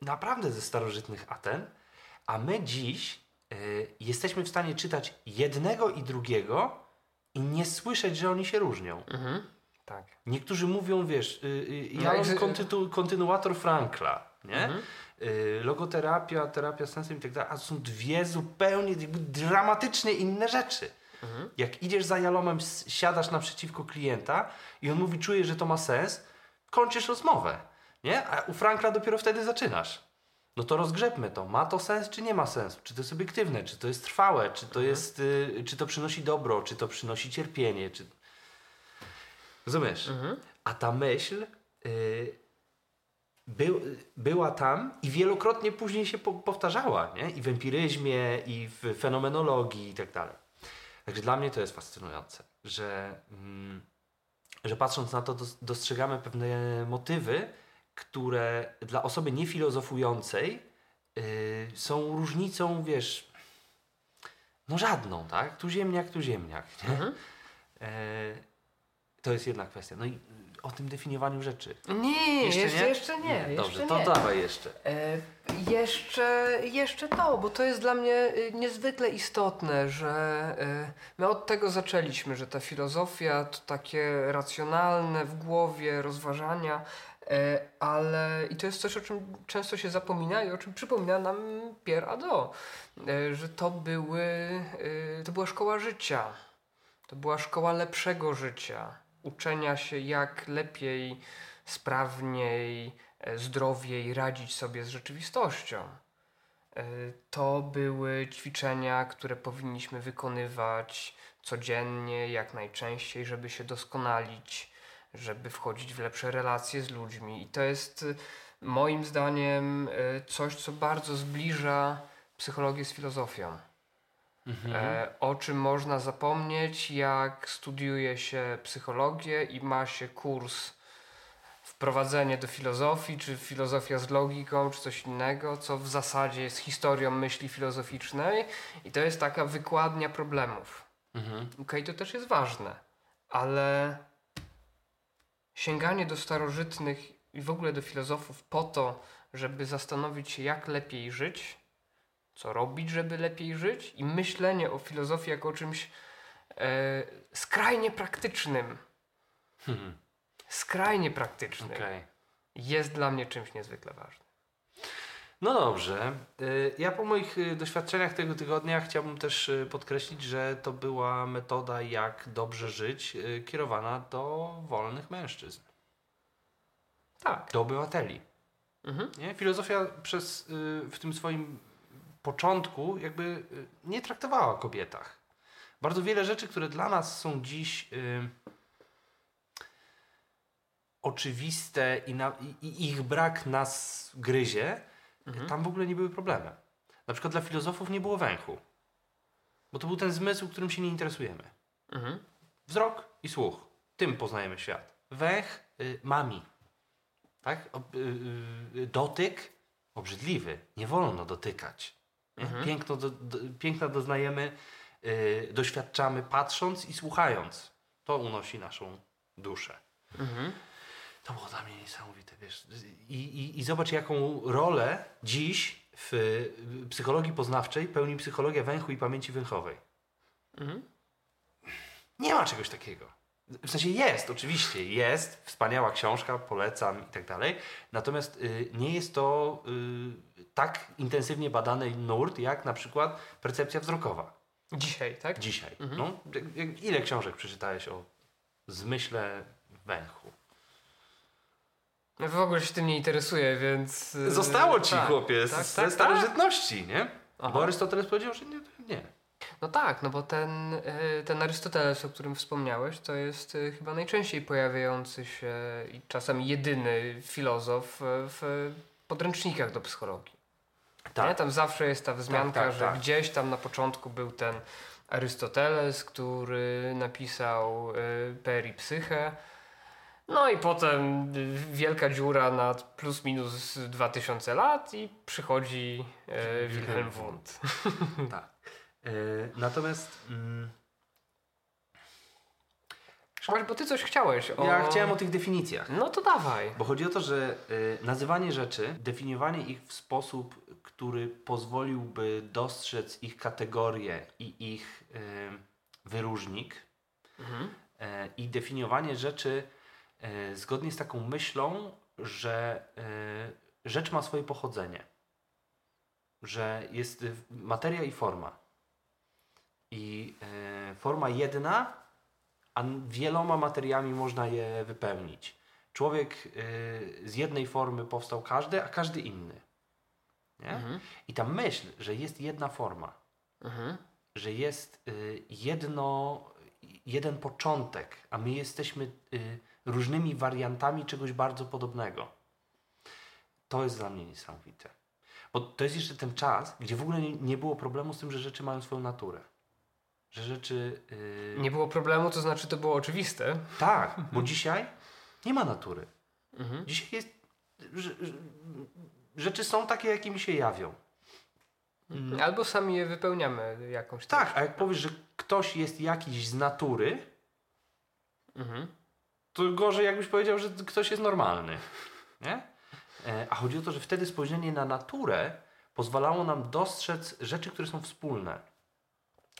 naprawdę ze starożytnych Aten, a my dziś y, jesteśmy w stanie czytać jednego i drugiego i nie słyszeć, że oni się różnią. Mhm. Tak. Niektórzy mówią, wiesz, y, y, ja mam kontynu kontynuator Frankla, nie? Mhm. Y, logoterapia, terapia sensem i tak dalej, a to są dwie zupełnie dramatycznie inne rzeczy. Mhm. Jak idziesz za jalomem, siadasz naprzeciwko klienta i on mówi, czuje, że to ma sens, kończysz rozmowę. Nie? A u Frankla dopiero wtedy zaczynasz. No to rozgrzebmy to. Ma to sens, czy nie ma sensu? Czy to jest obiektywne? Czy to jest trwałe? Czy to, mhm. jest, y, czy to przynosi dobro? Czy to przynosi cierpienie? Czy... Rozumiesz? Mhm. A ta myśl y, był, była tam i wielokrotnie później się po, powtarzała. Nie? I w empiryzmie, i w fenomenologii i tak dalej. Także dla mnie to jest fascynujące, że, mm, że patrząc na to dostrzegamy pewne motywy, które dla osoby niefilozofującej yy, są różnicą, wiesz, no żadną, tak? Tu ziemniak, tu ziemniak. Mhm. E, to jest jedna kwestia. No i o tym definiowaniu rzeczy. Nie, jeszcze, jeszcze nie. Jeszcze nie Dobrze, jeszcze to nie. dawaj jeszcze. E, jeszcze. Jeszcze to, bo to jest dla mnie y, niezwykle istotne, że y, my od tego zaczęliśmy, że ta filozofia to takie racjonalne w głowie rozważania, e, ale i to jest coś, o czym często się zapomina i o czym przypomina nam Pierre Ado, e, że to były, y, to była szkoła życia. To była szkoła lepszego życia uczenia się, jak lepiej, sprawniej, e, zdrowiej radzić sobie z rzeczywistością. E, to były ćwiczenia, które powinniśmy wykonywać codziennie, jak najczęściej, żeby się doskonalić, żeby wchodzić w lepsze relacje z ludźmi. I to jest e, moim zdaniem coś, co bardzo zbliża psychologię z filozofią. Mhm. E, o czym można zapomnieć, jak studiuje się psychologię i ma się kurs wprowadzenie do filozofii, czy filozofia z logiką, czy coś innego, co w zasadzie jest historią myśli filozoficznej i to jest taka wykładnia problemów. Mhm. Okej, okay, to też jest ważne, ale sięganie do starożytnych i w ogóle do filozofów po to, żeby zastanowić się, jak lepiej żyć, co robić, żeby lepiej żyć, i myślenie o filozofii jako o czymś e, skrajnie praktycznym. Mhm. Skrajnie praktycznym. Okay. Jest dla mnie czymś niezwykle ważnym. No dobrze. Y, ja po moich y, doświadczeniach tego tygodnia chciałbym też y, podkreślić, że to była metoda, jak dobrze żyć, kierowana do wolnych mężczyzn. Tak. Do obywateli. Mhm. Nie? Filozofia przez, w tym swoim początku jakby nie traktowała o kobietach. Bardzo wiele rzeczy, które dla nas są dziś oczywiste i, na, i, ich brak nas gryzie, mhm. tam w ogóle nie były problemy. Na przykład dla filozofów nie było węchu. Bo to był ten zmysł, którym się nie interesujemy. Mhm. Wzrok i słuch. Tym poznajemy świat. Węch y, mami. Tak? O, y, y, dotyk obrzydliwy. Nie wolno dotykać. Mhm. Piękno, do, do, piękna doznajemy, y, doświadczamy patrząc i słuchając. To unosi naszą duszę. Mhm. To było dla mnie niesamowite, wiesz. I, i, i zobacz, jaką rolę dziś w psychologii poznawczej pełni psychologia węchu i pamięci węchowej. Mhm. Nie ma czegoś takiego. W sensie jest, oczywiście, jest. Wspaniała książka, polecam i tak dalej. Natomiast y, nie jest to y, tak intensywnie badany nurt, jak na przykład percepcja wzrokowa. Dzisiaj, tak? Dzisiaj. Mhm. No, ile książek przeczytałeś o zmyśle węchu? Ja w ogóle się tym nie interesuję, więc... Y, Zostało ci, tak, chłopie, tak, ze tak, starożytności, tak. nie? Aha. Bo Arystoteles powiedział, że nie, nie. No tak, no bo ten, y, ten Arystoteles, o którym wspomniałeś, to jest y, chyba najczęściej pojawiający się i czasem jedyny filozof w podręcznikach do psychologii. Tak. Nie? Tam zawsze jest ta wzmianka, tak, tak, że tak. gdzieś tam na początku był ten Arystoteles, który napisał Peri Psyche, no i potem wielka dziura na plus minus 2000 lat i przychodzi Wilhelm Wundt. tak. E, natomiast... Mm, Szkoda, bo ty coś chciałeś. O... Ja chciałem o tych definicjach. No to dawaj. Bo chodzi o to, że y, nazywanie rzeczy, definiowanie ich w sposób, który pozwoliłby dostrzec ich kategorię i ich y, wyróżnik mhm. y, i definiowanie rzeczy zgodnie z taką myślą, że rzecz ma swoje pochodzenie, że jest materia i forma. I e, forma jedna, a wieloma materiami można je wypełnić. Człowiek z jednej formy powstał każdy, a każdy inny. Mhm. I ta myśl, że jest jedna forma, mhm. że jest jedno, jeden początek, a my jesteśmy różnymi wariantami czegoś bardzo podobnego. To jest dla mnie niesamowite. Bo to jest jeszcze ten czas, gdzie w ogóle nie było problemu z tym, że rzeczy mają swoją naturę. Że rzeczy. Yy... Nie było problemu, to znaczy to było oczywiste. Tak, bo dzisiaj nie ma natury. Mhm. Dzisiaj jest. Rzeczy są takie, jakimi się jawią. Mhm. Albo sami je wypełniamy jakąś. Tak, a jak powiesz, że ktoś jest jakiś z natury, mhm to gorzej jakbyś powiedział, że ktoś jest normalny. Nie? E, a chodzi o to, że wtedy spojrzenie na naturę pozwalało nam dostrzec rzeczy, które są wspólne.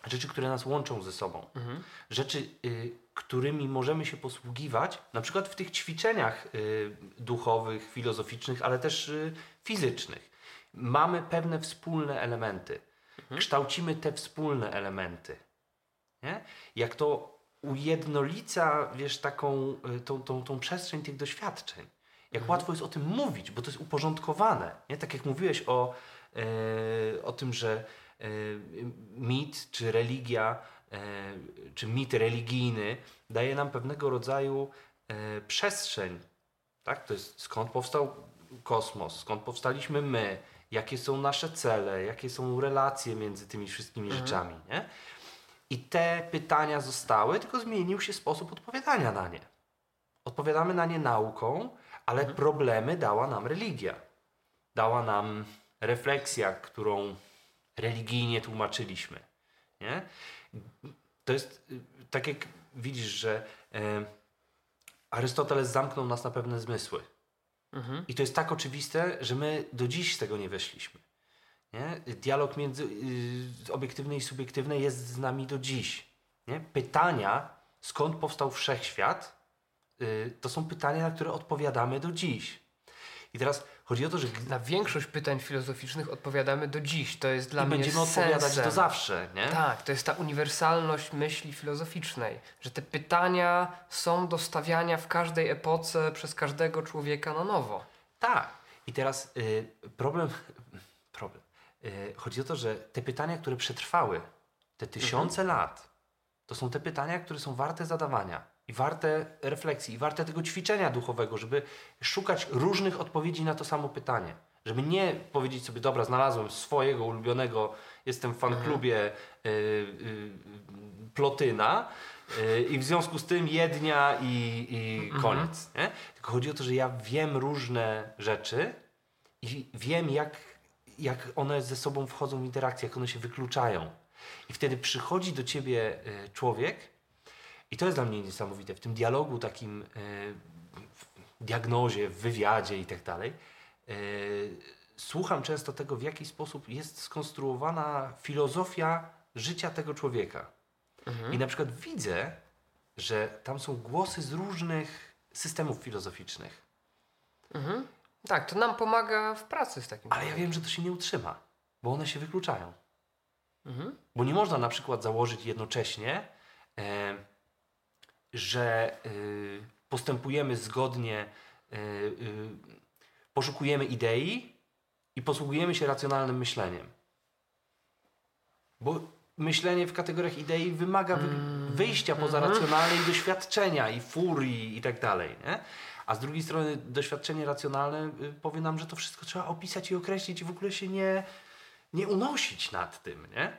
Rzeczy, które nas łączą ze sobą. Mhm. Rzeczy, y, którymi możemy się posługiwać, na przykład w tych ćwiczeniach y, duchowych, filozoficznych, ale też y, fizycznych. Mamy pewne wspólne elementy. Mhm. Kształcimy te wspólne elementy. Nie? Jak to ujednolica, wiesz, taką, y, tą, tą, tą przestrzeń tych doświadczeń. Jak mhm. łatwo jest o tym mówić, bo to jest uporządkowane. Nie? Tak jak mówiłeś o, e, o tym, że mit czy religia, e, czy mit religijny daje nam pewnego rodzaju przestrzeń. Tak? To jest skąd powstał kosmos, skąd powstaliśmy my, jakie są nasze cele, jakie są relacje między tymi wszystkimi rzeczami, nie? I te pytania zostały, tylko zmienił się sposób odpowiadania na nie. Odpowiadamy na nie nauką, ale problemy dała nam religia. Dała nam refleksja, którą religijnie tłumaczyliśmy. Nie? To jest tak jak widzisz, że e, Arystoteles zamknął nas na pewne zmysły. Mhm. I to jest tak oczywiste, że my do dziś z tego nie weszliśmy. Nie? Dialog między y, obiektywny i subiektywny jest z nami do dziś. Nie? Pytania, skąd powstał wszechświat, y, to są pytania, na które odpowiadamy do dziś. I teraz chodzi o to, że Na większość pytań filozoficznych odpowiadamy do dziś. To jest dla i mnie będziemy odpowiadać sensem. do zawsze. Nie? Tak, to jest ta uniwersalność myśli filozoficznej, że te pytania są do stawiania w każdej epoce przez każdego człowieka na nowo. Tak. I teraz y, problem, problem. Y, chodzi o to, że te pytania, które przetrwały te tysiące lat, to są te pytania, które są warte zadawania i warte refleksji, i warte tego ćwiczenia duchowego, żeby szukać różnych odpowiedzi na to samo pytanie. Żeby nie powiedzieć sobie, dobra, znalazłem swojego ulubionego, jestem w fanklubie y, y, Plotyna y, i w związku z tym jednia i, i koniec. Nie? Tylko chodzi o to, że ja wiem różne rzeczy i wiem, jak, jak one ze sobą wchodzą w interakcję, jak one się wykluczają. I wtedy przychodzi do ciebie y, człowiek, i to jest dla mnie niesamowite, w tym dialogu takim, y, w diagnozie, w wywiadzie i tak dalej, y, słucham często tego, w jaki sposób jest skonstruowana filozofia życia tego człowieka. I na przykład widzę, że tam są głosy z różnych systemów filozoficznych. Mhm. Tak, to nam pomaga w pracy z takim Ale ja wiem, że to się nie utrzyma, bo one się wykluczają. Mhm. Bo nie można na przykład założyć jednocześnie, e, że y, postępujemy zgodnie, y, y, poszukujemy idei i posługujemy się racjonalnym myśleniem. Bo myślenie w kategoriach idei wymaga wy, wyjścia poza racjonalne i doświadczenia, i furii, i tak dalej. Nie? A z drugiej strony doświadczenie racjonalne powie nam, że to wszystko trzeba opisać i określić i w ogóle się nie, nie unosić nad tym. Nie?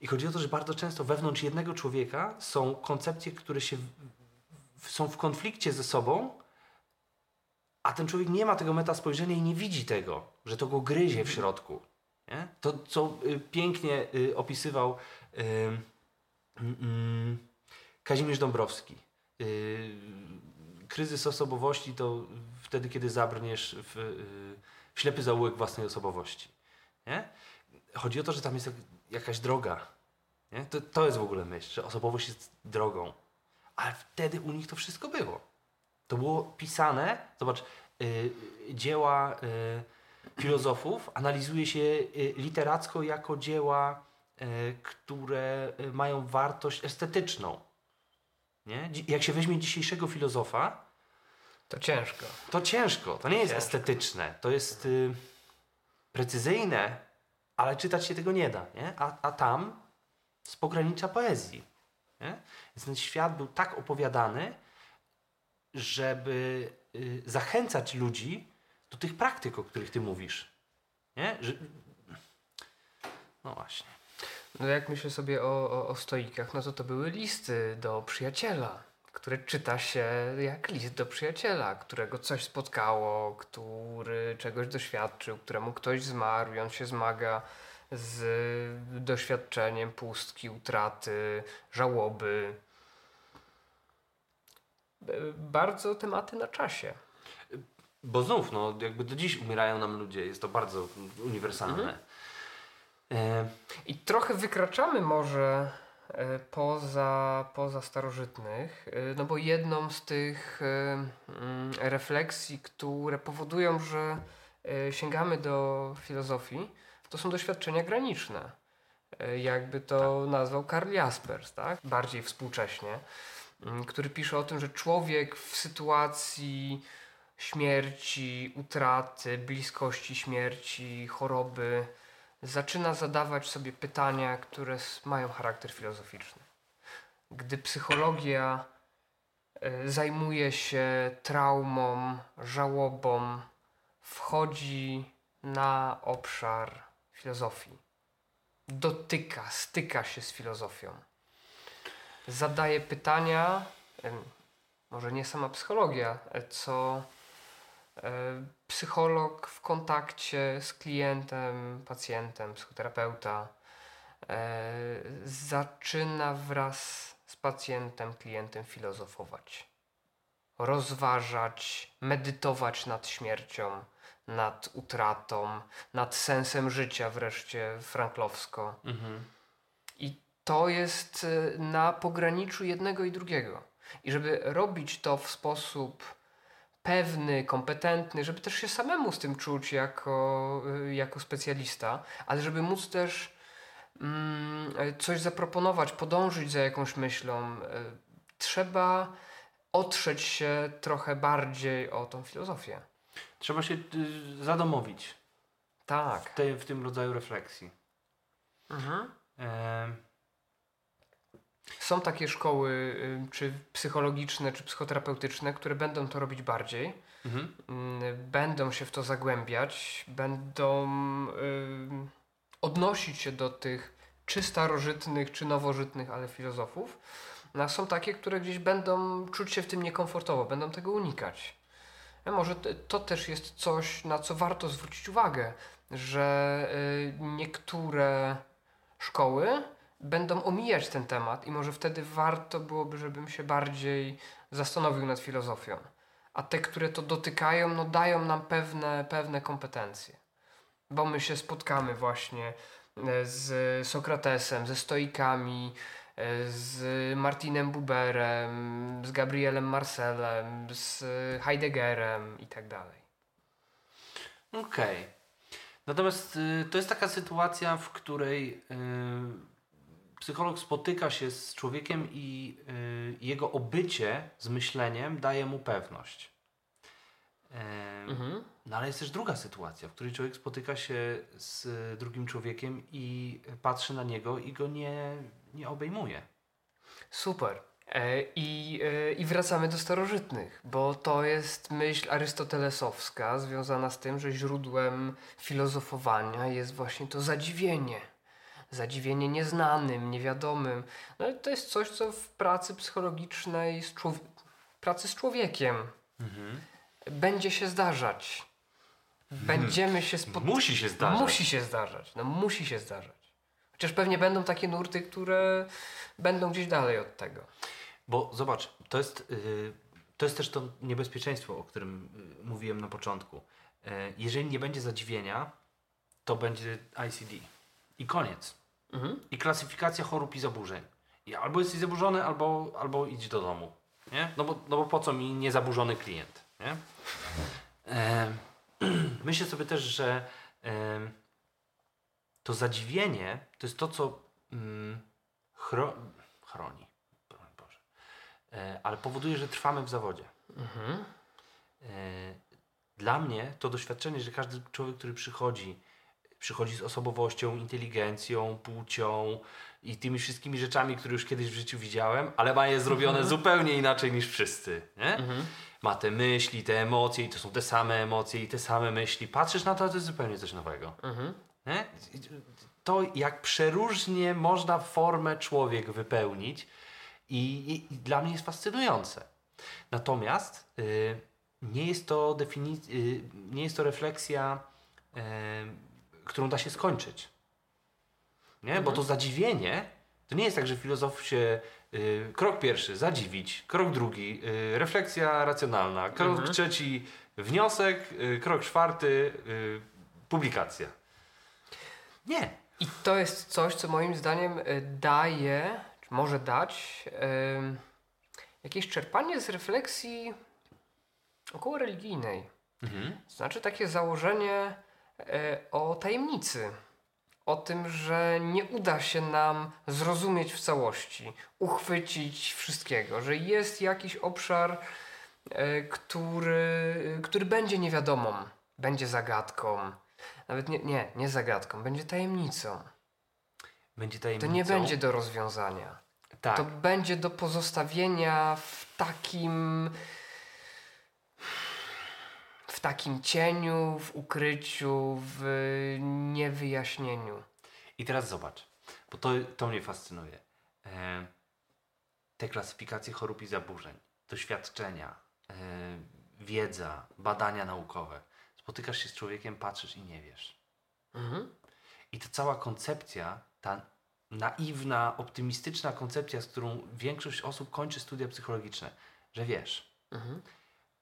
I chodzi o to, że bardzo często wewnątrz jednego człowieka są koncepcje, które się w, są w konflikcie ze sobą, a ten człowiek nie ma tego meta spojrzenia i nie widzi tego, że to go gryzie w środku. Nie? To, co y, pięknie y, opisywał y, mm, Kazimierz Dąbrowski. Y, kryzys osobowości to wtedy, kiedy zabrniesz w, y, w ślepy zaułek własnej osobowości. Nie? Chodzi o to, że tam jest jak- jakaś droga. Nie? To, to jest w ogóle myśl, że osobowość jest drogą. Ale wtedy u nich to wszystko było. To było pisane, zobacz, y, dzieła y, filozofów analizuje się y, literacko jako dzieła, y, które y, mają wartość estetyczną. Nie? Jak się weźmie dzisiejszego filozofa, To ciężko. to ciężko, to nie jest Ciężko. estetyczne, to jest precyzyjne, ale czytać się tego nie da, nie? A, a tam z pogranicza poezji. Nie? Więc ten świat był tak opowiadany, żeby y, zachęcać ludzi do tych praktyk, o których ty mówisz. Nie? Że... No właśnie. No jak myślę sobie o, o, o stoikach, no to to były listy do przyjaciela, które czyta się jak list do przyjaciela, którego coś spotkało, który czegoś doświadczył, któremu ktoś zmarł i on się zmaga z doświadczeniem pustki, utraty, żałoby. Bardzo tematy na czasie. Bo znów, no, jakby do dziś umierają nam ludzie, jest to bardzo uniwersalne. E, I trochę wykraczamy może poza, poza starożytnych, e, no bo jedną z tych e, mm, refleksji, które powodują, że e, sięgamy do filozofii, to są doświadczenia graniczne. E, Jakby to nazwał Karl Jaspers, tak? bardziej współcześnie, mm, który pisze o tym, że człowiek w sytuacji śmierci, utraty, bliskości śmierci, choroby, zaczyna zadawać sobie pytania, które mają charakter filozoficzny. Gdy psychologia y, zajmuje się traumą, żałobą, wchodzi na obszar filozofii. Dotyka, styka się z filozofią. Zadaje pytania, może nie sama psychologia, e, co e, psycholog w kontakcie z klientem, pacjentem, psychoterapeuta e, zaczyna wraz z pacjentem, klientem filozofować, rozważać, medytować nad śmiercią, nad utratą, nad sensem życia, wreszcie franklowsko. Mhm. I to jest y, na pograniczu jednego i drugiego. I żeby robić to w sposób pewny, kompetentny, żeby też się samemu z tym czuć jako, y, jako specjalista, ale żeby móc też mm, coś zaproponować, podążyć za jakąś myślą, y, trzeba otrzeć się trochę bardziej o tą filozofię. Trzeba się y, zadomowić Tak. w, tej, w tym rodzaju refleksji. Mhm. Są takie szkoły, czy psychologiczne, czy psychoterapeutyczne, które będą to robić bardziej. mhm. Mm, będą się w to zagłębiać, będą odnosić się do tych czy starożytnych, czy nowożytnych, ale filozofów. No, a są takie, które gdzieś będą czuć się w tym niekomfortowo, będą tego unikać. A może t- to też jest coś, na co warto zwrócić uwagę, że y, niektóre szkoły będą omijać ten temat i może wtedy warto byłoby, żebym się bardziej zastanowił nad filozofią a te, które to dotykają, no dają nam pewne, pewne kompetencje. Bo my się spotkamy właśnie e, z Sokratesem, ze stoikami, e, z Martinem Buberem, z Gabrielem Marcelem, z Heideggerem i tak dalej. Okej. Natomiast y, to jest taka sytuacja, w której y, psycholog spotyka się z człowiekiem i y, jego obycie z myśleniem daje mu pewność. Em, Mhm. No ale jest też druga sytuacja, w której człowiek spotyka się z drugim człowiekiem i patrzy na niego i go nie, nie obejmuje. Super. E, I, e, I wracamy do starożytnych, bo to jest myśl arystotelesowska związana z tym, że źródłem filozofowania jest właśnie to zadziwienie. Zadziwienie nieznanym, niewiadomym. No to jest coś, co w pracy psychologicznej, z pracy z człowiekiem będzie się zdarzać. Będziemy się spotykać. Musi się zdarzać. Musi się zdarzać. No musi się zdarzać. Chociaż pewnie będą takie nurty, które będą gdzieś dalej od tego. Bo zobacz, to jest, yy, to jest też to niebezpieczeństwo, o którym yy, mówiłem na początku. Yy, jeżeli nie będzie zadziwienia, to będzie ICD. I koniec. Mhm. I klasyfikacja chorób i zaburzeń. I albo jesteś zaburzony, albo, albo idź do domu. Nie? No, bo, no bo po co mi niezaburzony klient? Nie? Myślę sobie też, że to zadziwienie to jest to, co mm, chro, chroni. Boże. E, ale powoduje, że trwamy w zawodzie. Mhm. E, Dla mnie to doświadczenie, że każdy człowiek, który przychodzi, przychodzi z osobowością, inteligencją, płcią i tymi wszystkimi rzeczami, które już kiedyś w życiu widziałem, ale ma je zrobione zupełnie inaczej niż wszyscy. Nie? Mhm. Ma te myśli, te emocje i to są te same emocje i te same myśli. Patrzysz na to, to jest zupełnie coś nowego. Mhm. Nie? To, jak przeróżnie można formę człowiek wypełnić i, i, i dla mnie jest fascynujące. Natomiast y, nie jest to defini- y, nie jest to refleksja, y, którą da się skończyć. Nie? Bo to zadziwienie, to nie jest tak, że filozof się y, krok pierwszy, zadziwić, krok drugi, y, refleksja racjonalna, krok Mhm. trzeci, wniosek, y, krok czwarty, publikacja. Nie. I to jest coś, co moim zdaniem daje, czy może dać, jakieś czerpanie z refleksji około religijnej. Mhm. Znaczy takie założenie o tajemnicy. O tym, że nie uda się nam zrozumieć w całości, uchwycić wszystkiego, że jest jakiś obszar, e, który, który będzie niewiadomą, będzie zagadką. Nawet nie, nie, nie zagadką, będzie tajemnicą. Będzie To tajemnicą. nie będzie do rozwiązania. Tak. To będzie do pozostawienia w takim. W takim cieniu, w ukryciu, w niewyjaśnieniu. I teraz zobacz, bo to, to mnie fascynuje. E, te klasyfikacje chorób i zaburzeń, doświadczenia, e, wiedza, badania naukowe. Spotykasz się z człowiekiem, patrzysz i nie wiesz. Mhm. I ta cała koncepcja, ta naiwna, optymistyczna koncepcja, z którą większość osób kończy studia psychologiczne, że wiesz, Mhm.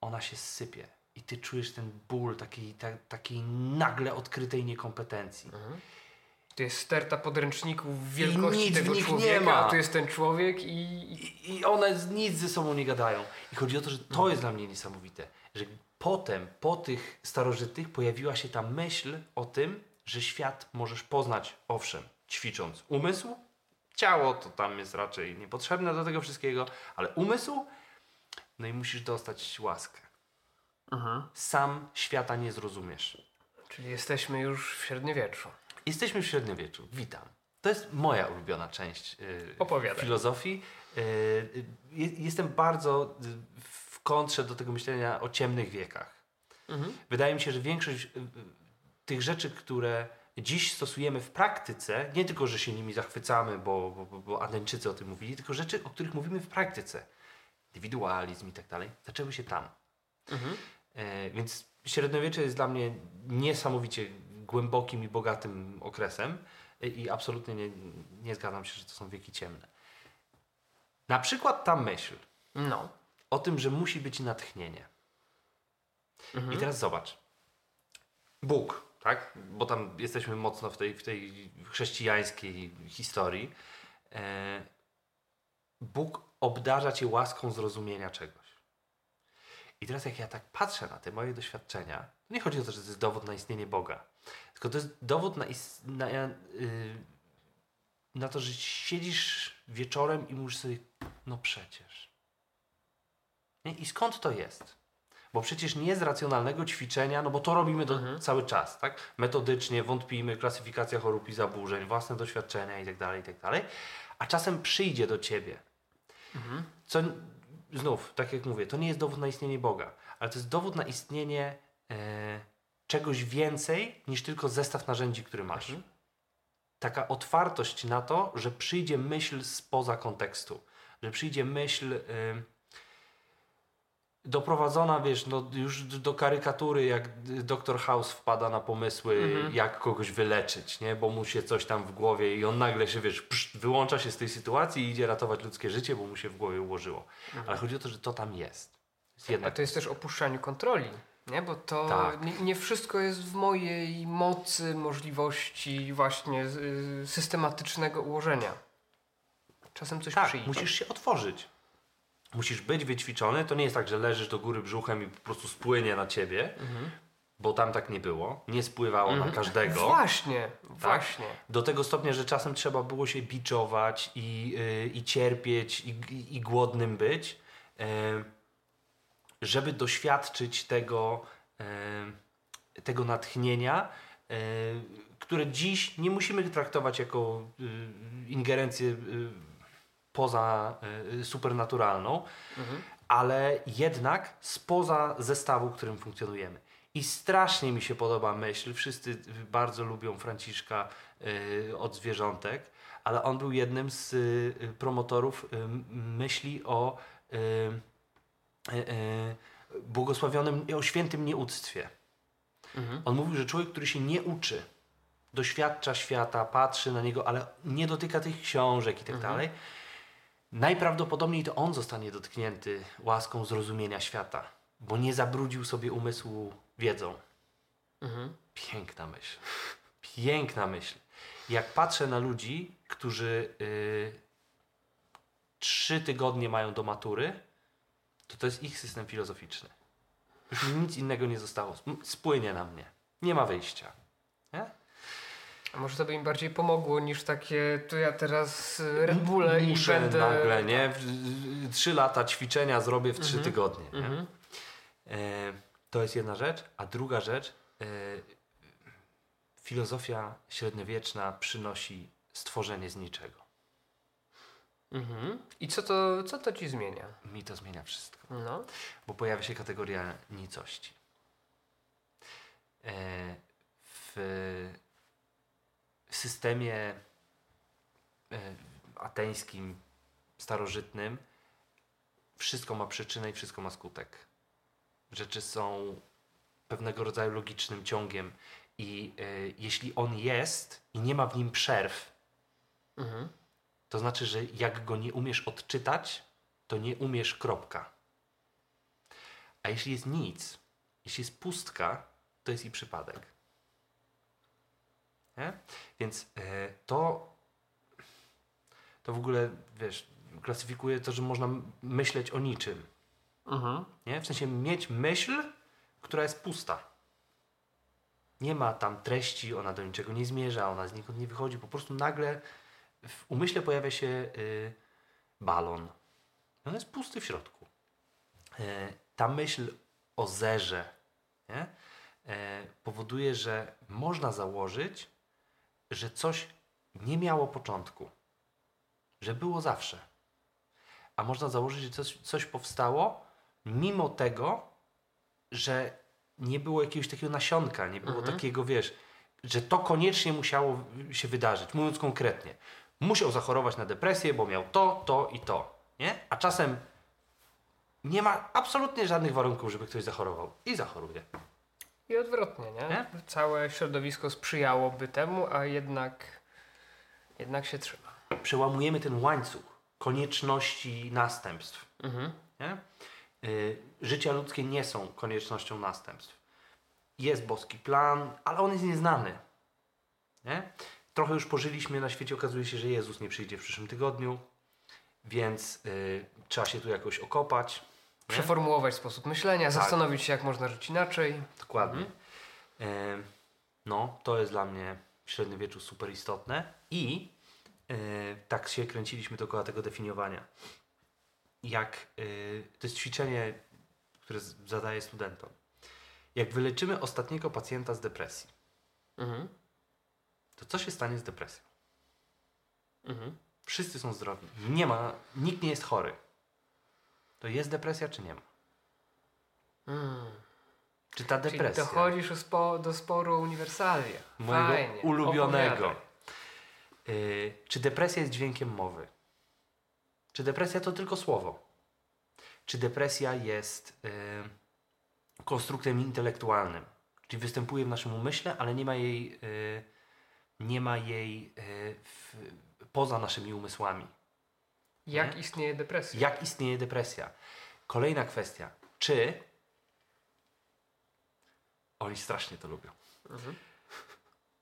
ona się sypie i ty czujesz ten ból takiej, ta, takiej nagle odkrytej niekompetencji. Mhm. Tu jest sterta podręczników wielkości nic w tego nich nie człowieka, ma. a tu jest ten człowiek i... i I, one z- nic ze sobą nie gadają. I chodzi o to, że to jest dla mnie niesamowite, że potem, po tych starożytnych, pojawiła się ta myśl o tym, że świat możesz poznać, owszem, ćwicząc umysł, ciało to tam jest raczej niepotrzebne do tego wszystkiego, ale umysł, no i musisz dostać łaskę. Mhm. Sam świata nie zrozumiesz. Czyli jesteśmy już w średniowieczu. Jesteśmy w średniowieczu. Witam. To jest moja ulubiona część yy, filozofii. Yy, je- jestem bardzo w kontrze do tego myślenia o ciemnych wiekach. Mhm. Wydaje mi się, że większość yy, tych rzeczy, które dziś stosujemy w praktyce, nie tylko, że się nimi zachwycamy, bo, bo, bo- bo Adeńczycy o tym mówili, tylko rzeczy, o których mówimy w praktyce, indywidualizm i tak dalej, zaczęły się tam. Mhm. E, więc średniowiecze jest dla mnie niesamowicie głębokim i bogatym okresem e, i absolutnie nie, nie zgadzam się, że to są wieki ciemne. Na przykład ta myśl No. o tym, że musi być natchnienie. Mhm. I teraz zobacz. Bóg, tak? Bo tam jesteśmy mocno w tej, w tej chrześcijańskiej historii. E, Bóg obdarza cię łaską zrozumienia czegoś. I teraz jak ja tak patrzę na te moje doświadczenia, to nie chodzi o to, że to jest dowód na istnienie Boga, tylko to jest dowód na, is- na, yy, na to, że siedzisz wieczorem i mówisz sobie, no przecież. Nie? I skąd to jest? Bo przecież nie z racjonalnego ćwiczenia, no bo to robimy do, Mhm. cały czas, tak? Metodycznie, wątpimy, klasyfikacja chorób i zaburzeń, własne doświadczenia itd., itd. A czasem przyjdzie do ciebie. Mhm. Co znów, tak jak mówię, to nie jest dowód na istnienie Boga, ale to jest dowód na istnienie e, czegoś więcej niż tylko zestaw narzędzi, który masz. Mhm. Taka otwartość na to, że przyjdzie myśl spoza kontekstu, że przyjdzie myśl y, doprowadzona, wiesz, no, już do karykatury, jak doktor House wpada na pomysły, Mhm. jak kogoś wyleczyć, nie? bo mu się coś tam w głowie i on nagle się, wiesz, psz, wyłącza się z tej sytuacji i idzie ratować ludzkie życie, bo mu się w głowie ułożyło. Ale chodzi o to, że to tam jest. jest A jednak to jest też opuszczaniu kontroli, nie? Bo to Tak. nie, nie wszystko jest w mojej mocy, możliwości właśnie y, systematycznego ułożenia. Czasem coś Tak, przyjdzie. musisz się otworzyć. Musisz być wyćwiczony. To nie jest tak, że leżysz do góry brzuchem i po prostu spłynie na ciebie, Mhm. bo tam tak nie było. Nie spływało na każdego. Właśnie, właśnie. Do tego stopnia, że czasem trzeba było się biczować i, yy, i cierpieć i, i, i głodnym być, yy, żeby doświadczyć tego, yy, tego natchnienia, yy, które dziś nie musimy traktować jako yy, ingerencję yy, poza yy, supernaturalną, Mhm. ale jednak spoza zestawu, w którym funkcjonujemy. I strasznie mi się podoba myśl, wszyscy bardzo lubią Franciszka y, od zwierzątek, ale on był jednym z y, promotorów y, myśli o y, y, y, błogosławionym, o świętym nieuctwie. Mhm. On mówił, że człowiek, który się nie uczy, doświadcza świata, patrzy na niego, ale nie dotyka tych książek i tak Mhm. dalej, najprawdopodobniej to on zostanie dotknięty łaską zrozumienia świata, bo nie zabrudził sobie umysłu wiedzą. Mhm. Piękna myśl. Piękna myśl. Jak patrzę na ludzi, którzy y, trzy tygodnie mają do matury, to to jest ich system filozoficzny. Już mi nic innego nie zostało. Sp- Spłynie na mnie. Nie ma wyjścia. Może to by im bardziej pomogło niż takie, to ja teraz y, Red Bulle i będę... nagle, nie? Trzy lata ćwiczenia zrobię w trzy Mhm. tygodnie. Nie? Mhm. E, to jest jedna rzecz. A druga rzecz, e, filozofia średniowieczna przynosi stworzenie z niczego. Mhm. I co to, co to ci zmienia? Mi to zmienia wszystko, No. bo pojawia się kategoria nicości. e, w systemie e, ateńskim, starożytnym, wszystko ma przyczynę i wszystko ma skutek. Rzeczy są pewnego rodzaju logicznym ciągiem i e, jeśli on jest i nie ma w nim przerw, Mhm. to znaczy, że jak go nie umiesz odczytać, to nie umiesz kropka. A jeśli jest nic, jeśli jest pustka, to jest i przypadek. Nie? Więc e, to, to w ogóle, wiesz, klasyfikuje to, że można myśleć o niczym. Mhm. Nie? W sensie mieć myśl, która jest pusta. Nie ma tam treści, ona do niczego nie zmierza, ona znikąd nie wychodzi. Po prostu nagle w umyśle pojawia się y, balon. On jest pusty w środku. E, ta myśl o zerze nie? E, powoduje, że można założyć, że coś nie miało początku. Że było zawsze. A można założyć, że coś, coś powstało mimo tego, że nie było jakiegoś takiego nasionka, nie było takiego, wiesz, że to koniecznie musiało się wydarzyć. Mówiąc konkretnie, musiał zachorować na depresję, bo miał to, to i to. Nie? A czasem nie ma absolutnie żadnych warunków, żeby ktoś zachorował. I zachoruje. I odwrotnie, nie? Nie? Całe środowisko sprzyjałoby temu, a jednak, jednak się trzyma. Przełamujemy ten łańcuch konieczności następstw. Mhm. Nie? Y, życia ludzkie nie są koniecznością następstw. Jest boski plan, ale on jest nieznany. Nie? Trochę już pożyliśmy na świecie, okazuje się, że Jezus nie przyjdzie w przyszłym tygodniu, więc y, trzeba się tu jakoś okopać. Nie? Przeformułować sposób myślenia, Tak. zastanowić się, jak można żyć inaczej. Dokładnie. E, no, to jest dla mnie w średniowieczu super istotne i e, tak się kręciliśmy dookoła tego definiowania. Jak, e, to jest ćwiczenie, które zadaję studentom. Jak wyleczymy ostatniego pacjenta z depresji, Mhm. to co się stanie z depresją? Mhm. Wszyscy są zdrowi. Nie ma, nikt nie jest chory. To jest depresja, czy nie ma? Mm. Czy ta Czyli depresja? dochodzisz do spo, do sporu uniwersalia. mojego Fajnie. ulubionego. Y, czy depresja jest dźwiękiem mowy? Czy depresja to tylko słowo? Czy depresja jest y, konstruktem intelektualnym? Czyli występuje w naszym umyśle, ale nie ma jej, y, nie ma jej w, poza naszymi umysłami. Jak Nie? istnieje depresja? Jak istnieje depresja? Kolejna kwestia. Czy oni strasznie to lubią? Mhm.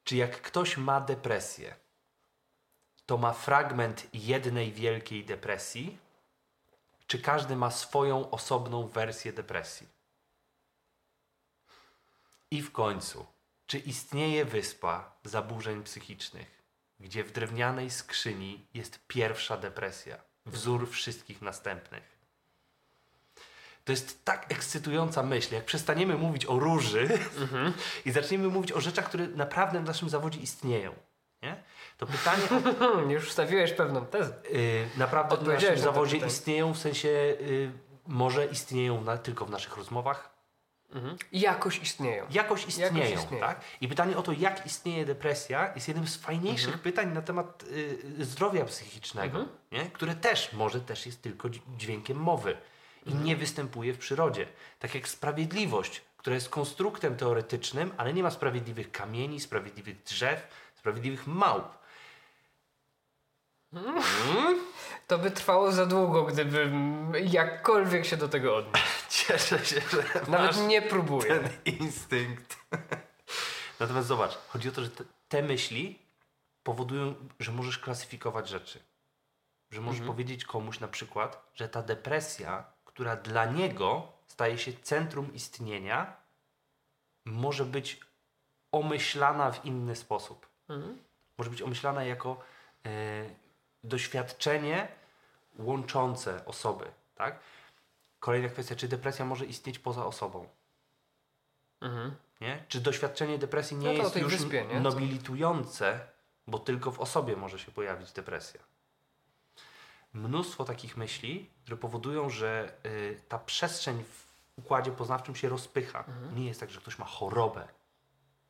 Czy jak ktoś ma depresję, to ma fragment jednej wielkiej depresji, czy każdy ma swoją osobną wersję depresji? I w końcu, czy istnieje wyspa zaburzeń psychicznych, gdzie w drewnianej skrzyni jest pierwsza depresja, wzór wszystkich następnych? To jest tak ekscytująca myśl, jak przestaniemy mówić o róży i zaczniemy mówić o rzeczach, które naprawdę w naszym zawodzie istnieją. Nie? To pytanie, już wstawiłeś pewną tezę. y, naprawdę w naszym na zawodzie pytanie. istnieją, w sensie y, może istnieją na, tylko w naszych rozmowach. Mhm. Jakoś istnieją. Jakoś istnieją, istnieją. tak? I pytanie o to, jak istnieje depresja, jest jednym z fajniejszych Mhm. pytań na temat y, zdrowia psychicznego, Mhm. nie? które też może też jest tylko dź- dźwiękiem mowy i Mhm. nie występuje w przyrodzie. Tak jak sprawiedliwość, która jest konstruktem teoretycznym, ale nie ma sprawiedliwych kamieni, sprawiedliwych drzew, sprawiedliwych małp. To by trwało za długo, gdybym jakkolwiek się do tego odniósł. Cieszę się, że Nawet nie próbuję. ten instynkt. Natomiast zobacz, chodzi o to, że te, te myśli powodują, że możesz klasyfikować rzeczy. Że możesz Mhm. powiedzieć komuś na przykład, że ta depresja, która dla niego staje się centrum istnienia, może być omyślana w inny sposób. Mhm. Może być omyślana jako e, doświadczenie łączące osoby. Tak? Kolejna kwestia, czy depresja może istnieć poza osobą? Mhm. Nie? Czy doświadczenie depresji nie No jest już wyspie, nie? Nobilitujące, bo tylko w osobie może się pojawić depresja? Mnóstwo takich myśli, które powodują, że y, ta przestrzeń w układzie poznawczym się rozpycha. Mhm. Nie jest tak, że ktoś ma chorobę,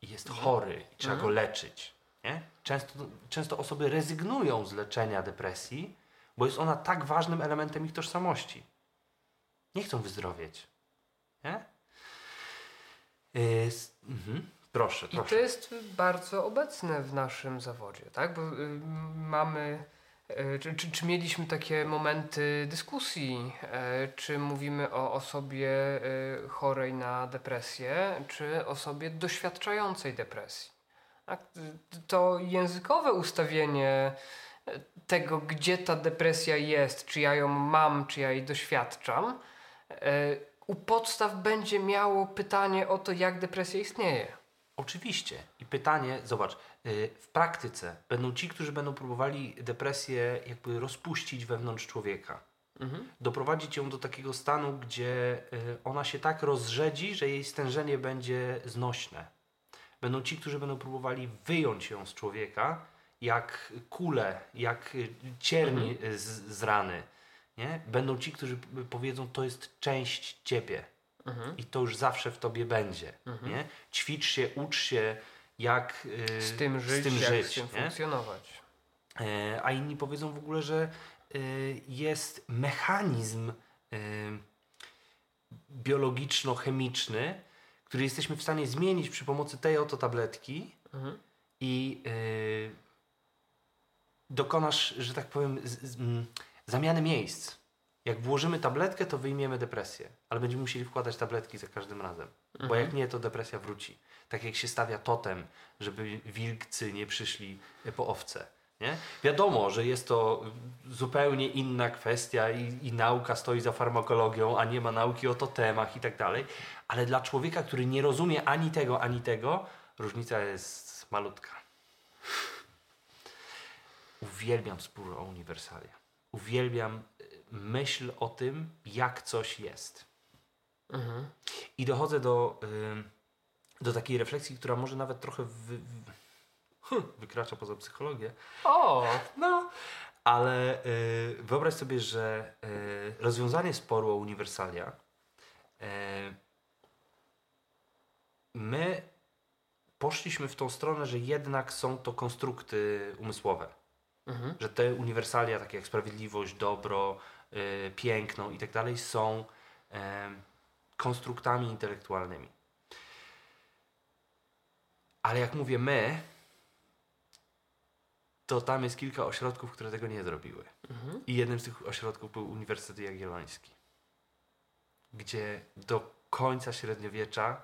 i jest chory i trzeba go leczyć. Nie? Często, często osoby rezygnują z leczenia depresji, bo jest ona tak ważnym elementem ich tożsamości. Nie chcą wyzdrowieć. Nie? Yy, mhm. Proszę, I proszę. to jest bardzo obecne w naszym zawodzie, tak? Bo y, mamy. y, Czy, czy, czy mieliśmy takie momenty dyskusji? e, Czy mówimy o osobie y, chorej na depresję, czy osobie doświadczającej depresji? To językowe ustawienie e, tego, gdzie ta depresja jest, czy ja ją mam, czy ja jej doświadczam, e, u podstaw będzie miało pytanie o to, jak depresja istnieje. Oczywiście. I pytanie, zobacz, yy, w praktyce będą ci, którzy będą próbowali depresję jakby rozpuścić wewnątrz człowieka. Mhm. Doprowadzić ją do takiego stanu, gdzie y, ona się tak rozrzedzi, że jej stężenie będzie znośne. Będą ci, którzy będą próbowali wyjąć ją z człowieka, jak kulę, jak cierń y, z, z rany. Nie? Będą ci, którzy powiedzą, to jest część ciebie Mhm. i to już zawsze w tobie będzie. Nie? Ćwicz się, ucz się, jak y, Z tym żyć, z tym, jak żyć z tym funkcjonować. E, a inni powiedzą w ogóle, że y, jest mechanizm y, biologiczno-chemiczny, który jesteśmy w stanie zmienić przy pomocy tej oto tabletki Mhm. i y, dokonasz, że tak powiem, z, z, mm, zamiany miejsc. Jak włożymy tabletkę, to wyjmiemy depresję, ale będziemy musieli wkładać tabletki za każdym razem, bo jak nie, to depresja wróci. Tak jak się stawia totem, żeby wilkcy nie przyszli po owce. Nie? Wiadomo, że jest to zupełnie inna kwestia i, i nauka stoi za farmakologią, a nie ma nauki o totemach i tak dalej, ale dla człowieka, który nie rozumie ani tego, ani tego, różnica jest malutka. Uwielbiam spór o uniwersalia. Uwielbiam y, myśl o tym, jak coś jest. Mhm. I dochodzę do, y, do takiej refleksji, która może nawet trochę wy, wy, wykracza poza psychologię. O! No, ale y, wyobraź sobie, że y, rozwiązanie sporu o uniwersalia y, my poszliśmy w tą stronę, że jednak są to konstrukty umysłowe. Mhm. Że te uniwersalia, takie jak sprawiedliwość, dobro, y, piękno i tak dalej, są em, konstruktami intelektualnymi. Ale jak mówię my, to tam jest kilka ośrodków, które tego nie zrobiły. Mhm. I jednym z tych ośrodków był Uniwersytet Jagielloński, gdzie do końca średniowiecza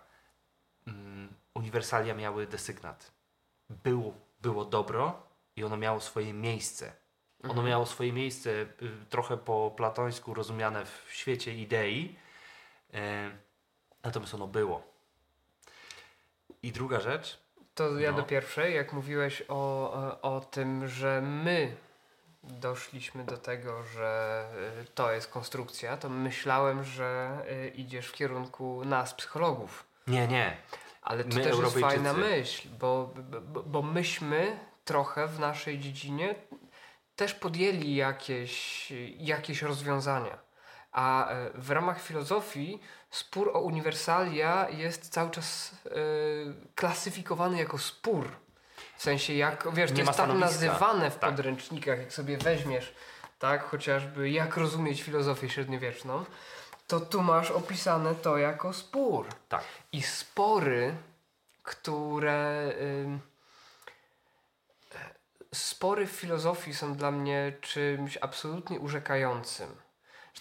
mm, uniwersalia miały desygnat. Było, było dobro i ono miało swoje miejsce. Ono miało swoje miejsce y, trochę po platońsku rozumiane w świecie idei, e, natomiast ono było. I druga rzecz, To ja No. do pierwszej, jak mówiłeś o, e, o tym, że my doszliśmy do tego, że y, to jest konstrukcja, to myślałem, że y, idziesz w kierunku nas, psychologów. nie, nie, Ale to My, też jest fajna myśl, bo, bo, bo myśmy trochę w naszej dziedzinie też podjęli jakieś, jakieś rozwiązania. A e, w ramach filozofii spór o uniwersalia jest cały czas e, klasyfikowany jako spór. W sensie, jak wiesz, Nie to jest tak stanowiska. nazywane w Tak. podręcznikach, jak sobie weźmiesz, tak, chociażby jak rozumieć filozofię średniowieczną, to tu masz opisane to jako spór tak. i spory, które. ym, spory w filozofii są dla mnie czymś absolutnie urzekającym.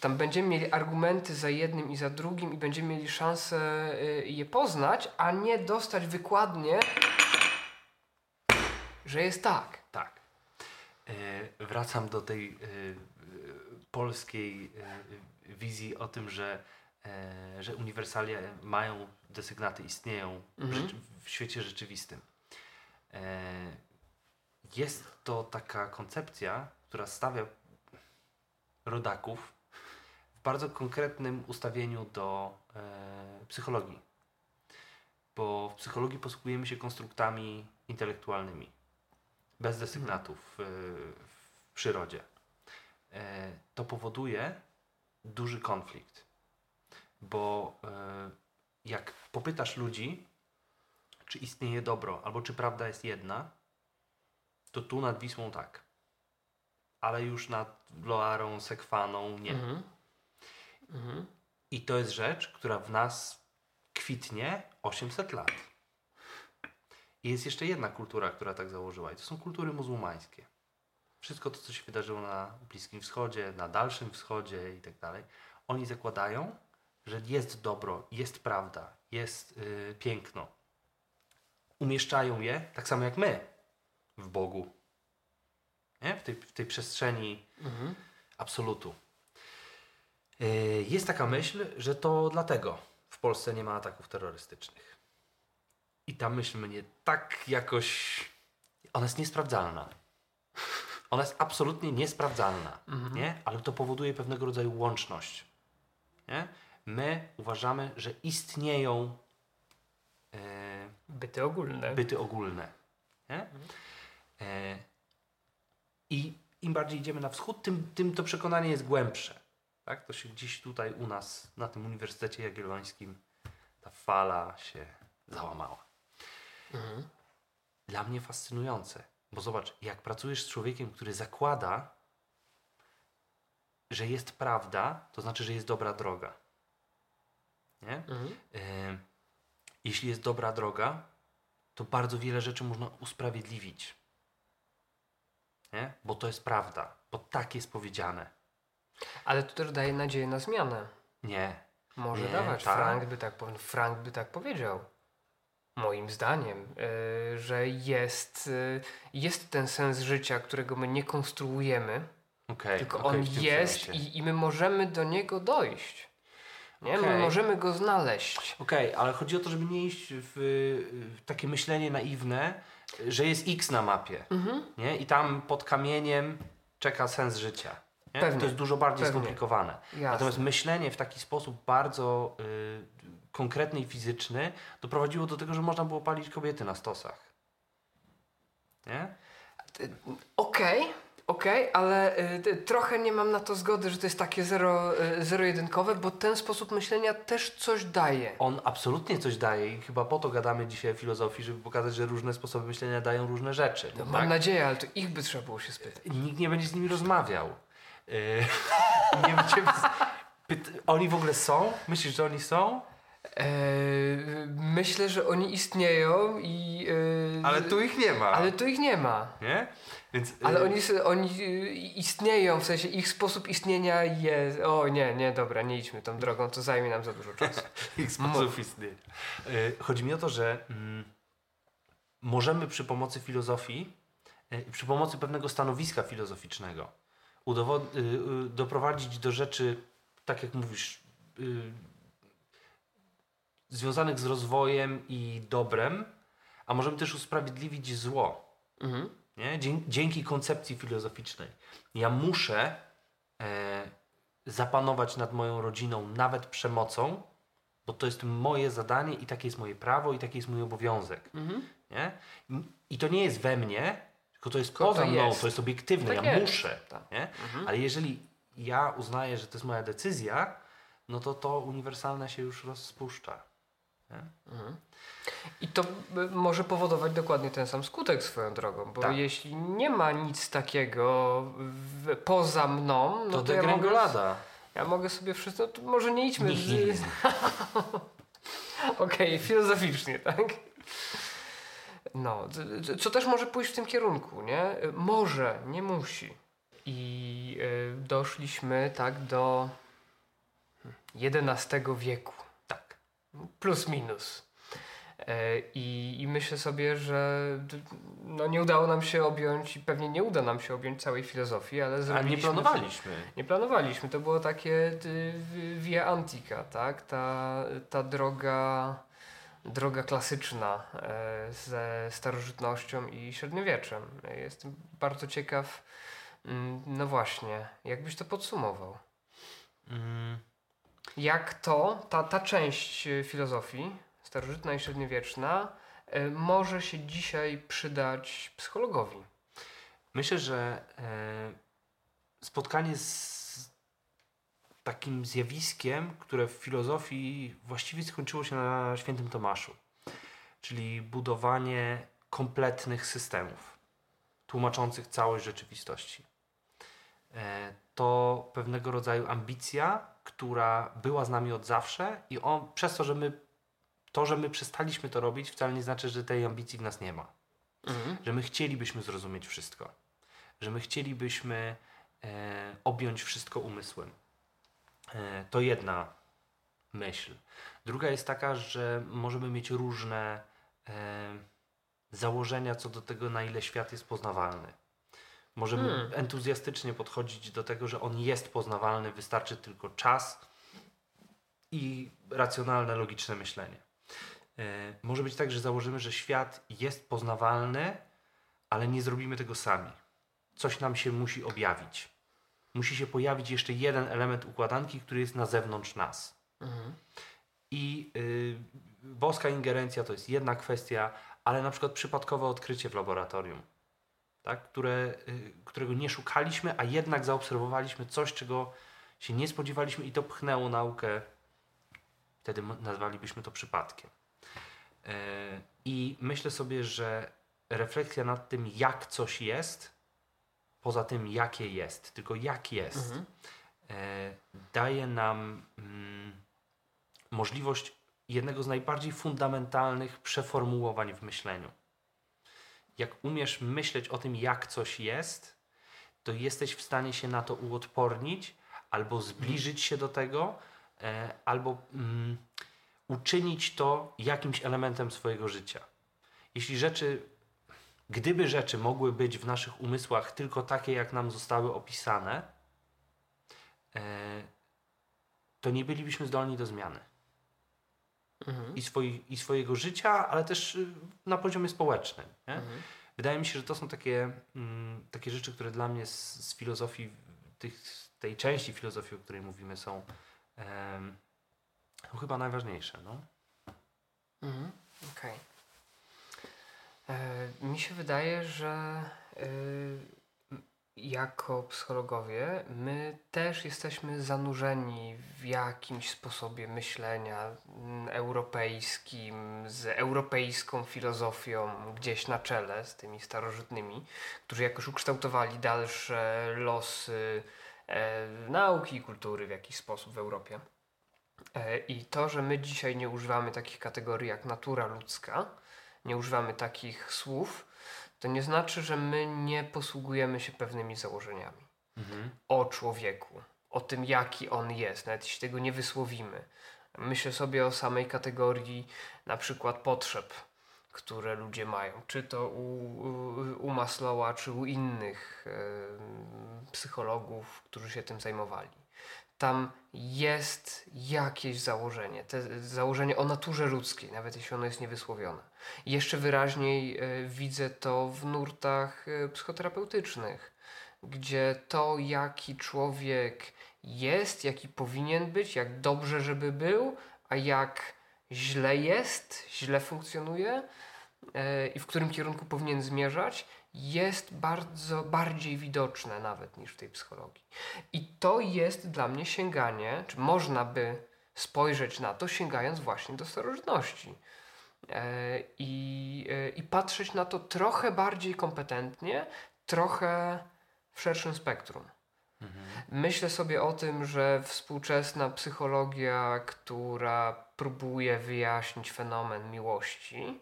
Tam będziemy mieli argumenty za jednym i za drugim i będziemy mieli szansę y, je poznać, a nie dostać wykładnie, że jest tak. Tak. E, wracam do tej e, polskiej e, wizji o tym, że, e, że uniwersalia mają desygnaty, istnieją w, Mhm. rzeczy- w świecie rzeczywistym. E, jest to taka koncepcja, która stawia rodaków bardzo konkretnym ustawieniu do e, psychologii. Bo w psychologii posługujemy się konstruktami intelektualnymi bez desygnatów w, w przyrodzie. E, to powoduje duży konflikt, bo e, jak popytasz ludzi, czy istnieje dobro, albo czy prawda jest jedna, to tu nad Wisłą tak. Ale już nad Loarą, Sekwaną nie. Mhm. Mhm. I to jest rzecz, która w nas kwitnie 800 lat. I jest jeszcze jedna kultura, która tak założyła, i to są kultury muzułmańskie. Wszystko to, co się wydarzyło na Bliskim Wschodzie, na Dalszym Wschodzie i tak dalej, oni zakładają, że jest dobro, jest prawda, jest yy, piękno. Umieszczają je, tak samo jak my, w Bogu. Nie? W, tej, w tej przestrzeni Mhm. absolutu. Yy, Jest taka myśl, że to dlatego w Polsce nie ma ataków terrorystycznych. I ta myśl mnie tak jakoś. Ona jest niesprawdzalna. Ona jest absolutnie niesprawdzalna, Mhm. nie? ale to powoduje pewnego rodzaju łączność. Nie? My uważamy, że istnieją e, Byty ogólne. byty ogólne. Nie? E, I im bardziej idziemy na wschód, tym, tym to przekonanie jest głębsze. Tak? To się gdzieś tutaj u nas, na tym Uniwersytecie Jagiellońskim, ta fala się załamała. Mhm. Dla mnie fascynujące, bo zobacz, jak pracujesz z człowiekiem, który zakłada, że jest prawda, to znaczy, że jest dobra droga. Nie? Mhm. E, jeśli jest dobra droga, to bardzo wiele rzeczy można usprawiedliwić. Nie? Bo to jest prawda, bo tak jest powiedziane. Ale to też daje nadzieję na zmianę. Nie. Może Nie, dawać. tak. Frank by tak Frank by tak powiedział. Moim zdaniem, y, że jest, y, jest ten sens życia, którego my nie konstruujemy, Okej. tylko okej, on jest i, i my możemy do niego dojść. Nie? My Okej. możemy go znaleźć. Okej, ale chodzi o to, żeby nie iść w, w takie myślenie naiwne, że jest X na mapie. Mhm. Nie? I tam pod kamieniem czeka sens życia. Nie? Pewnie. To jest dużo bardziej Pewnie. skomplikowane. Jasne. Natomiast myślenie w taki sposób bardzo y, konkretny i fizyczny doprowadziło do tego, że można było palić kobiety na stosach. Nie? Okej, okej, ale y, trochę nie mam na to zgody, że to jest takie zero, y, zero-jedynkowe, bo ten sposób myślenia też coś daje. On absolutnie coś daje i chyba po to gadamy dzisiaj o filozofii, żeby pokazać, że różne sposoby myślenia dają różne rzeczy. No, tak? mam nadzieję, ale to ich by trzeba było się spytać. Nikt nie będzie z nimi rozmawiał. Y, nie Pyt... Oni w ogóle są? Myślisz, że oni są? Eee, myślę, że oni istnieją i. e, Ale tu ich nie ma. Ale tu ich nie ma. Nie? Więc, Ale oni, oni istnieją, w sensie ich sposób istnienia jest. O nie, nie, dobra, nie idźmy tą drogą, to zajmie nam za dużo czasu. ich sposób istnienia. Chodzi mi o to, że mm, możemy przy pomocy filozofii, przy pomocy pewnego stanowiska filozoficznego doprowadzić do rzeczy, tak jak mówisz, y, związanych z rozwojem i dobrem, a możemy też usprawiedliwić zło. Mhm. Nie? Dzie- Dzięki koncepcji filozoficznej. Ja muszę e, zapanować nad moją rodziną, nawet przemocą, bo to jest moje zadanie i takie jest moje prawo i taki jest mój obowiązek. Mhm. Nie? I to nie jest we mnie, tylko to jest poza mną, jest. to jest obiektywne, Tak ja jest. muszę. Tak. Nie? Mhm. Ale jeżeli ja uznaję, że to jest moja decyzja, no to to uniwersalne się już rozpuszcza. Mhm. I to y, może powodować dokładnie ten sam skutek swoją drogą, bo Tak. jeśli nie ma nic takiego w, poza mną, no to to, ja mogę, ja mogę sobie wszystko, to może nie idźmy z... Okej, filozoficznie, tak? No, co też może pójść w tym kierunku, nie? Może, nie musi. I y, doszliśmy tak do XI wieku. Tak. Plus minus. E, I, I myślę sobie, że no nie udało nam się objąć i pewnie nie uda nam się objąć całej filozofii, ale A nie zrobiliśmy... planowaliśmy. Nie planowaliśmy. To było takie via antica, tak? Ta, ta droga, droga klasyczna e, ze starożytnością i średniowieczem. Jestem bardzo ciekaw, mm, no właśnie, jakbyś to podsumował? Mm. Jak to, ta, ta część e, filozofii, starożytna i średniowieczna, e, może się dzisiaj przydać psychologowi? Myślę, że spotkanie z takim zjawiskiem, które w filozofii właściwie skończyło się na świętym Tomaszu. czyli budowanie kompletnych systemów tłumaczących całość rzeczywistości. E, to pewnego rodzaju ambicja, która była z nami od zawsze i on, przez to, że my to, że my przestaliśmy to robić, wcale nie znaczy, że tej ambicji w nas nie ma. Mhm. Że my chcielibyśmy zrozumieć wszystko. Że my chcielibyśmy e, objąć wszystko umysłem. E, to jedna myśl. Druga jest taka, że możemy mieć różne e, założenia co do tego, na ile świat jest poznawalny. Możemy Hmm. entuzjastycznie podchodzić do tego, że on jest poznawalny, wystarczy tylko czas i racjonalne, logiczne myślenie. E, może być tak, że założymy, że świat jest poznawalny, ale nie zrobimy tego sami. Coś nam się musi objawić. Musi się pojawić jeszcze jeden element układanki, który jest na zewnątrz nas. Mhm. I y, boska ingerencja to jest jedna kwestia, ale na przykład przypadkowe odkrycie w laboratorium, tak? Które, y, którego nie szukaliśmy, a jednak zaobserwowaliśmy coś, czego się nie spodziewaliśmy i to pchnęło naukę. Wtedy nazwalibyśmy to przypadkiem. E, I myślę sobie, że refleksja nad tym, jak coś jest, poza tym, jakie jest, tylko jak jest, Mhm. e, daje nam mm, możliwość jednego z najbardziej fundamentalnych przeformułowań w myśleniu. Jak umiesz myśleć o tym, jak coś jest, to jesteś w stanie się na to uodpornić, albo zbliżyć się do tego, e, albo mm, uczynić to jakimś elementem swojego życia. Jeśli rzeczy, gdyby rzeczy mogły być w naszych umysłach tylko takie, jak nam zostały opisane, e, to nie bylibyśmy zdolni do zmiany. Mhm. I, swoi, I swojego życia, ale też y, na poziomie społecznym. Mhm. Wydaje mi się, że to są takie, mm, takie rzeczy, które dla mnie z, z filozofii, tych, tej części filozofii, o której mówimy, są, em, chyba najważniejsze. No? Mhm. Okej. E, Mi się wydaje, że e, jako psychologowie my też jesteśmy zanurzeni w jakimś sposobie myślenia mm, europejskim, z europejską filozofią gdzieś na czele, z tymi starożytnymi, którzy jakoś ukształtowali dalsze losy e, nauki i kultury w jakiś sposób w Europie. E, I to, że my dzisiaj nie używamy takich kategorii jak natura ludzka, nie używamy takich słów, to nie znaczy, że my nie posługujemy się pewnymi założeniami o człowieku, o tym, jaki on jest, nawet jeśli tego nie wysłowimy. Myślę sobie o samej kategorii na przykład potrzeb, które ludzie mają, czy to u, u, u Maslowa, czy u innych em, psychologów, którzy się tym zajmowali. Tam jest jakieś założenie, te założenie o naturze ludzkiej, nawet jeśli ono jest niewysłowione. Jeszcze wyraźniej e, widzę to w nurtach e, psychoterapeutycznych, gdzie to, jaki człowiek jest, jaki powinien być, jak dobrze, żeby był, a jak źle jest, źle funkcjonuje e, i w którym kierunku powinien zmierzać, jest bardzo bardziej widoczne nawet niż w tej psychologii. I to jest dla mnie sięganie, czy można by spojrzeć na to, sięgając właśnie do starożytności. E, I, e, I patrzeć na to trochę bardziej kompetentnie, trochę w szerszym spektrum. Myślę sobie o tym, że współczesna psychologia, która próbuje wyjaśnić fenomen miłości,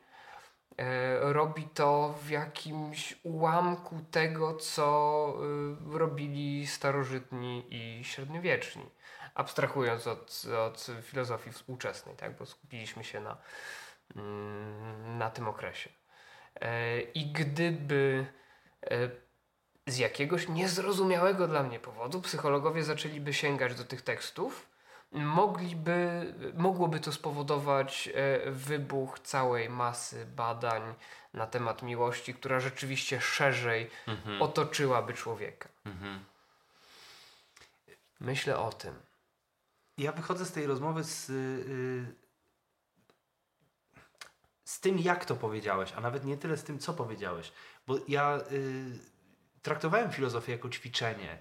robi to w jakimś ułamku tego, co y, robili starożytni i średniowieczni. Abstrahując od, od filozofii współczesnej, tak? bo skupiliśmy się na, mm, na tym okresie. E, I gdyby e, z jakiegoś niezrozumiałego dla mnie powodu psychologowie zaczęliby sięgać do tych tekstów, mogliby, mogłoby to spowodować e, wybuch całej masy badań na temat miłości, która rzeczywiście szerzej Mhm. otoczyłaby człowieka. Mhm. Myślę o tym. Ja wychodzę z tej rozmowy z, y, z tym, jak to powiedziałeś, a nawet nie tyle z tym, co powiedziałeś. Bo ja y, traktowałem filozofię jako ćwiczenie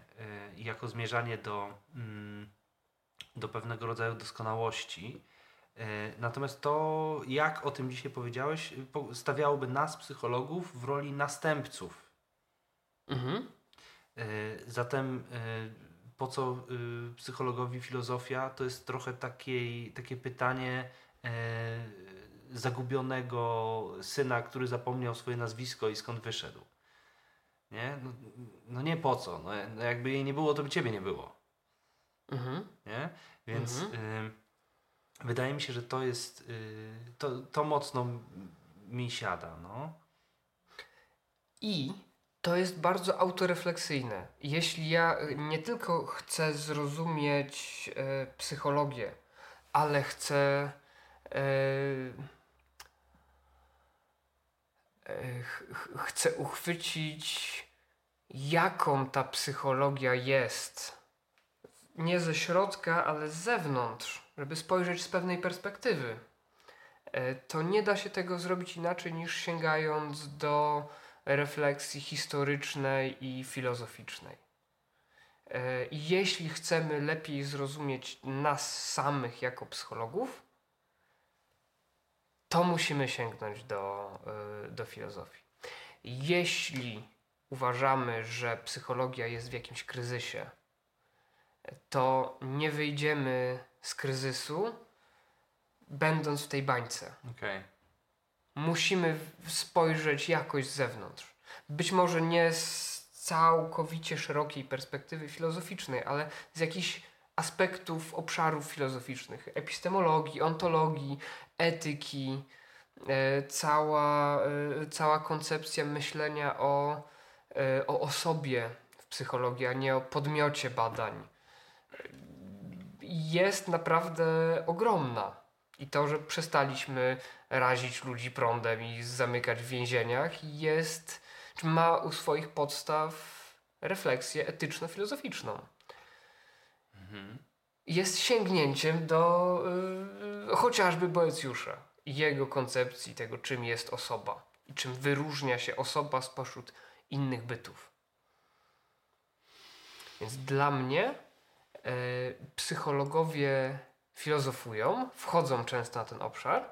y, i jako zmierzanie do, mm, do pewnego rodzaju doskonałości. E, natomiast to, jak o tym dzisiaj powiedziałeś, po- stawiałoby nas, psychologów, w roli następców. Mhm. E, Zatem e, po co psychologowi filozofia? To jest trochę takiej, takie pytanie zagubionego syna, który zapomniał swoje nazwisko i skąd wyszedł. Nie? No, no nie po co. No, no jakby jej nie było, to by ciebie nie było. Mhm. Nie? Więc Mhm. y, wydaje mi się, że to jest, y, to, to mocno mi siada. No. I to jest bardzo autorefleksyjne. Jeśli ja y, nie tylko chcę zrozumieć e, psychologię, ale chcę ch- ch- chcę uchwycić jaką ta psychologia jest. Nie ze środka, ale z zewnątrz, żeby spojrzeć z pewnej perspektywy. E, To nie da się tego zrobić inaczej niż sięgając do refleksji historycznej i filozoficznej. E, jeśli chcemy lepiej zrozumieć nas samych jako psychologów, to musimy sięgnąć do, e, do filozofii. Jeśli uważamy, że psychologia jest w jakimś kryzysie, to nie wyjdziemy z kryzysu, będąc w tej bańce Okej. musimy spojrzeć jakoś z zewnątrz. Być może nie z całkowicie szerokiej perspektywy filozoficznej, ale z jakichś aspektów obszarów filozoficznych, epistemologii, ontologii, etyki, e, cała, e, cała koncepcja myślenia o, e, o osobie w psychologii, a nie o podmiocie badań. Jest naprawdę ogromna. I to, że przestaliśmy razić ludzi prądem i zamykać w więzieniach, jest, czy ma u swoich podstaw refleksję etyczno-filozoficzną. Mhm. Jest sięgnięciem do y, chociażby Boecjusza i jego koncepcji tego, czym jest osoba i czym wyróżnia się osoba spośród innych bytów. Więc dla mnie psychologowie filozofują, wchodzą często na ten obszar,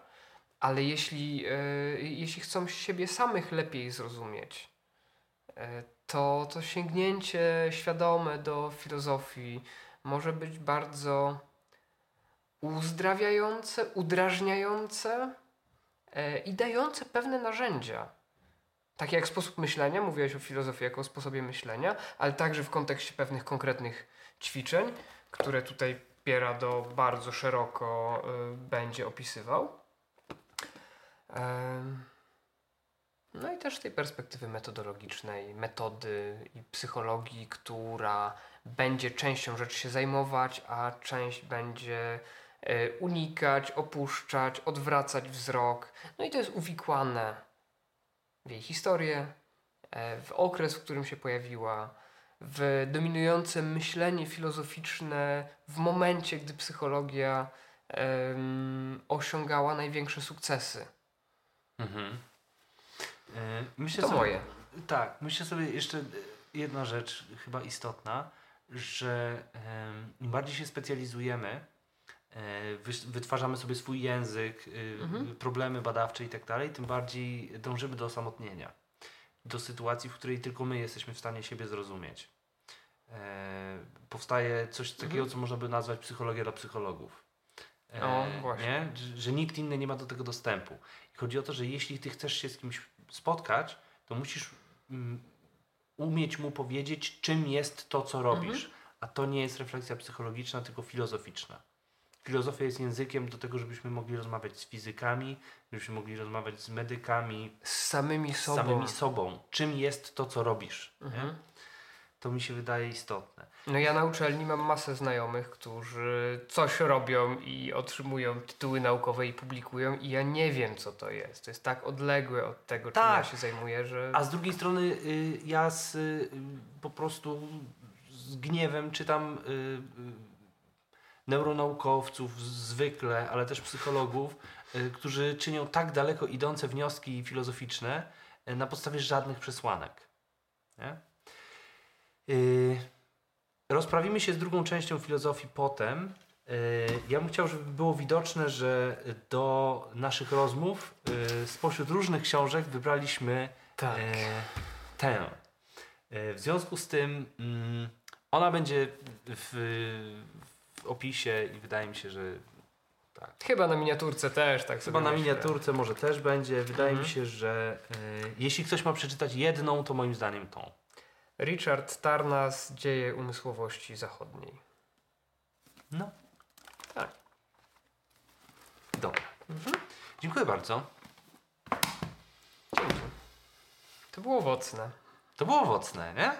ale jeśli, e, jeśli chcą siebie samych lepiej zrozumieć, e, to, to sięgnięcie świadome do filozofii może być bardzo uzdrawiające, udrażniające e, i dające pewne narzędzia. Takie jak sposób myślenia, mówiłeś o filozofii jako o sposobie myślenia, ale także w kontekście pewnych konkretnych ćwiczeń, które tutaj Piera do bardzo szeroko y, będzie opisywał. No i też z tej perspektywy metodologicznej, metody i psychologii, która będzie częścią rzeczy się zajmować, a część będzie e, unikać, opuszczać, odwracać wzrok. No i to jest uwikłane w jej historię, e, w okres, w którym się pojawiła, w dominujące myślenie filozoficzne w momencie, gdy psychologia em, osiągała największe sukcesy. Mhm. E, Myślę To sobie, moje. Tak, myślę sobie jeszcze jedna rzecz chyba istotna, że im bardziej się specjalizujemy, e, wytwarzamy sobie swój język, y, Mhm. problemy badawcze i tak dalej, tym bardziej dążymy do osamotnienia. Do sytuacji, w której tylko my jesteśmy w stanie siebie zrozumieć. E, powstaje coś takiego, Mhm. co można by nazwać psychologia dla psychologów. E, O, właśnie. Nie? Że, że nikt inny nie ma do tego dostępu. I chodzi o to, że jeśli ty chcesz się z kimś spotkać, to musisz mm, umieć mu powiedzieć, czym jest to, co robisz. A to nie jest refleksja psychologiczna, tylko filozoficzna. Filozofia jest językiem do tego, żebyśmy mogli rozmawiać z fizykami, żebyśmy mogli rozmawiać z medykami, Z samymi z sobą. samymi sobą. Czym jest to, co robisz. Mhm. To mi się wydaje istotne. No ja na uczelni mam masę znajomych, którzy coś robią i otrzymują tytuły naukowe i publikują i ja nie wiem co to jest. To jest tak odległe od tego, czym Tak. ja się zajmuję, że... A z drugiej strony y, ja z, y, po prostu z gniewem czytam y, y, neuronaukowców zwykle, ale też psychologów, y, którzy czynią tak daleko idące wnioski filozoficzne y, na podstawie żadnych przesłanek. Nie? Y, rozprawimy się z drugą częścią filozofii potem, ja bym chciał, żeby było widoczne, że do naszych rozmów spośród różnych książek wybraliśmy Tak. tę. W związku z tym mm, ona będzie w, w opisie i wydaje mi się, że Chyba na miniaturce też, tak chyba sobie na myślę. miniaturce może też będzie. Wydaje Mhm. mi się, że e, jeśli ktoś ma przeczytać jedną, to moim zdaniem tą. Richard Tarnas, Dzieje umysłowości zachodniej. No. Tak. Dobra. Dziękuję bardzo. Dzięki. To było owocne. To było owocne, nie?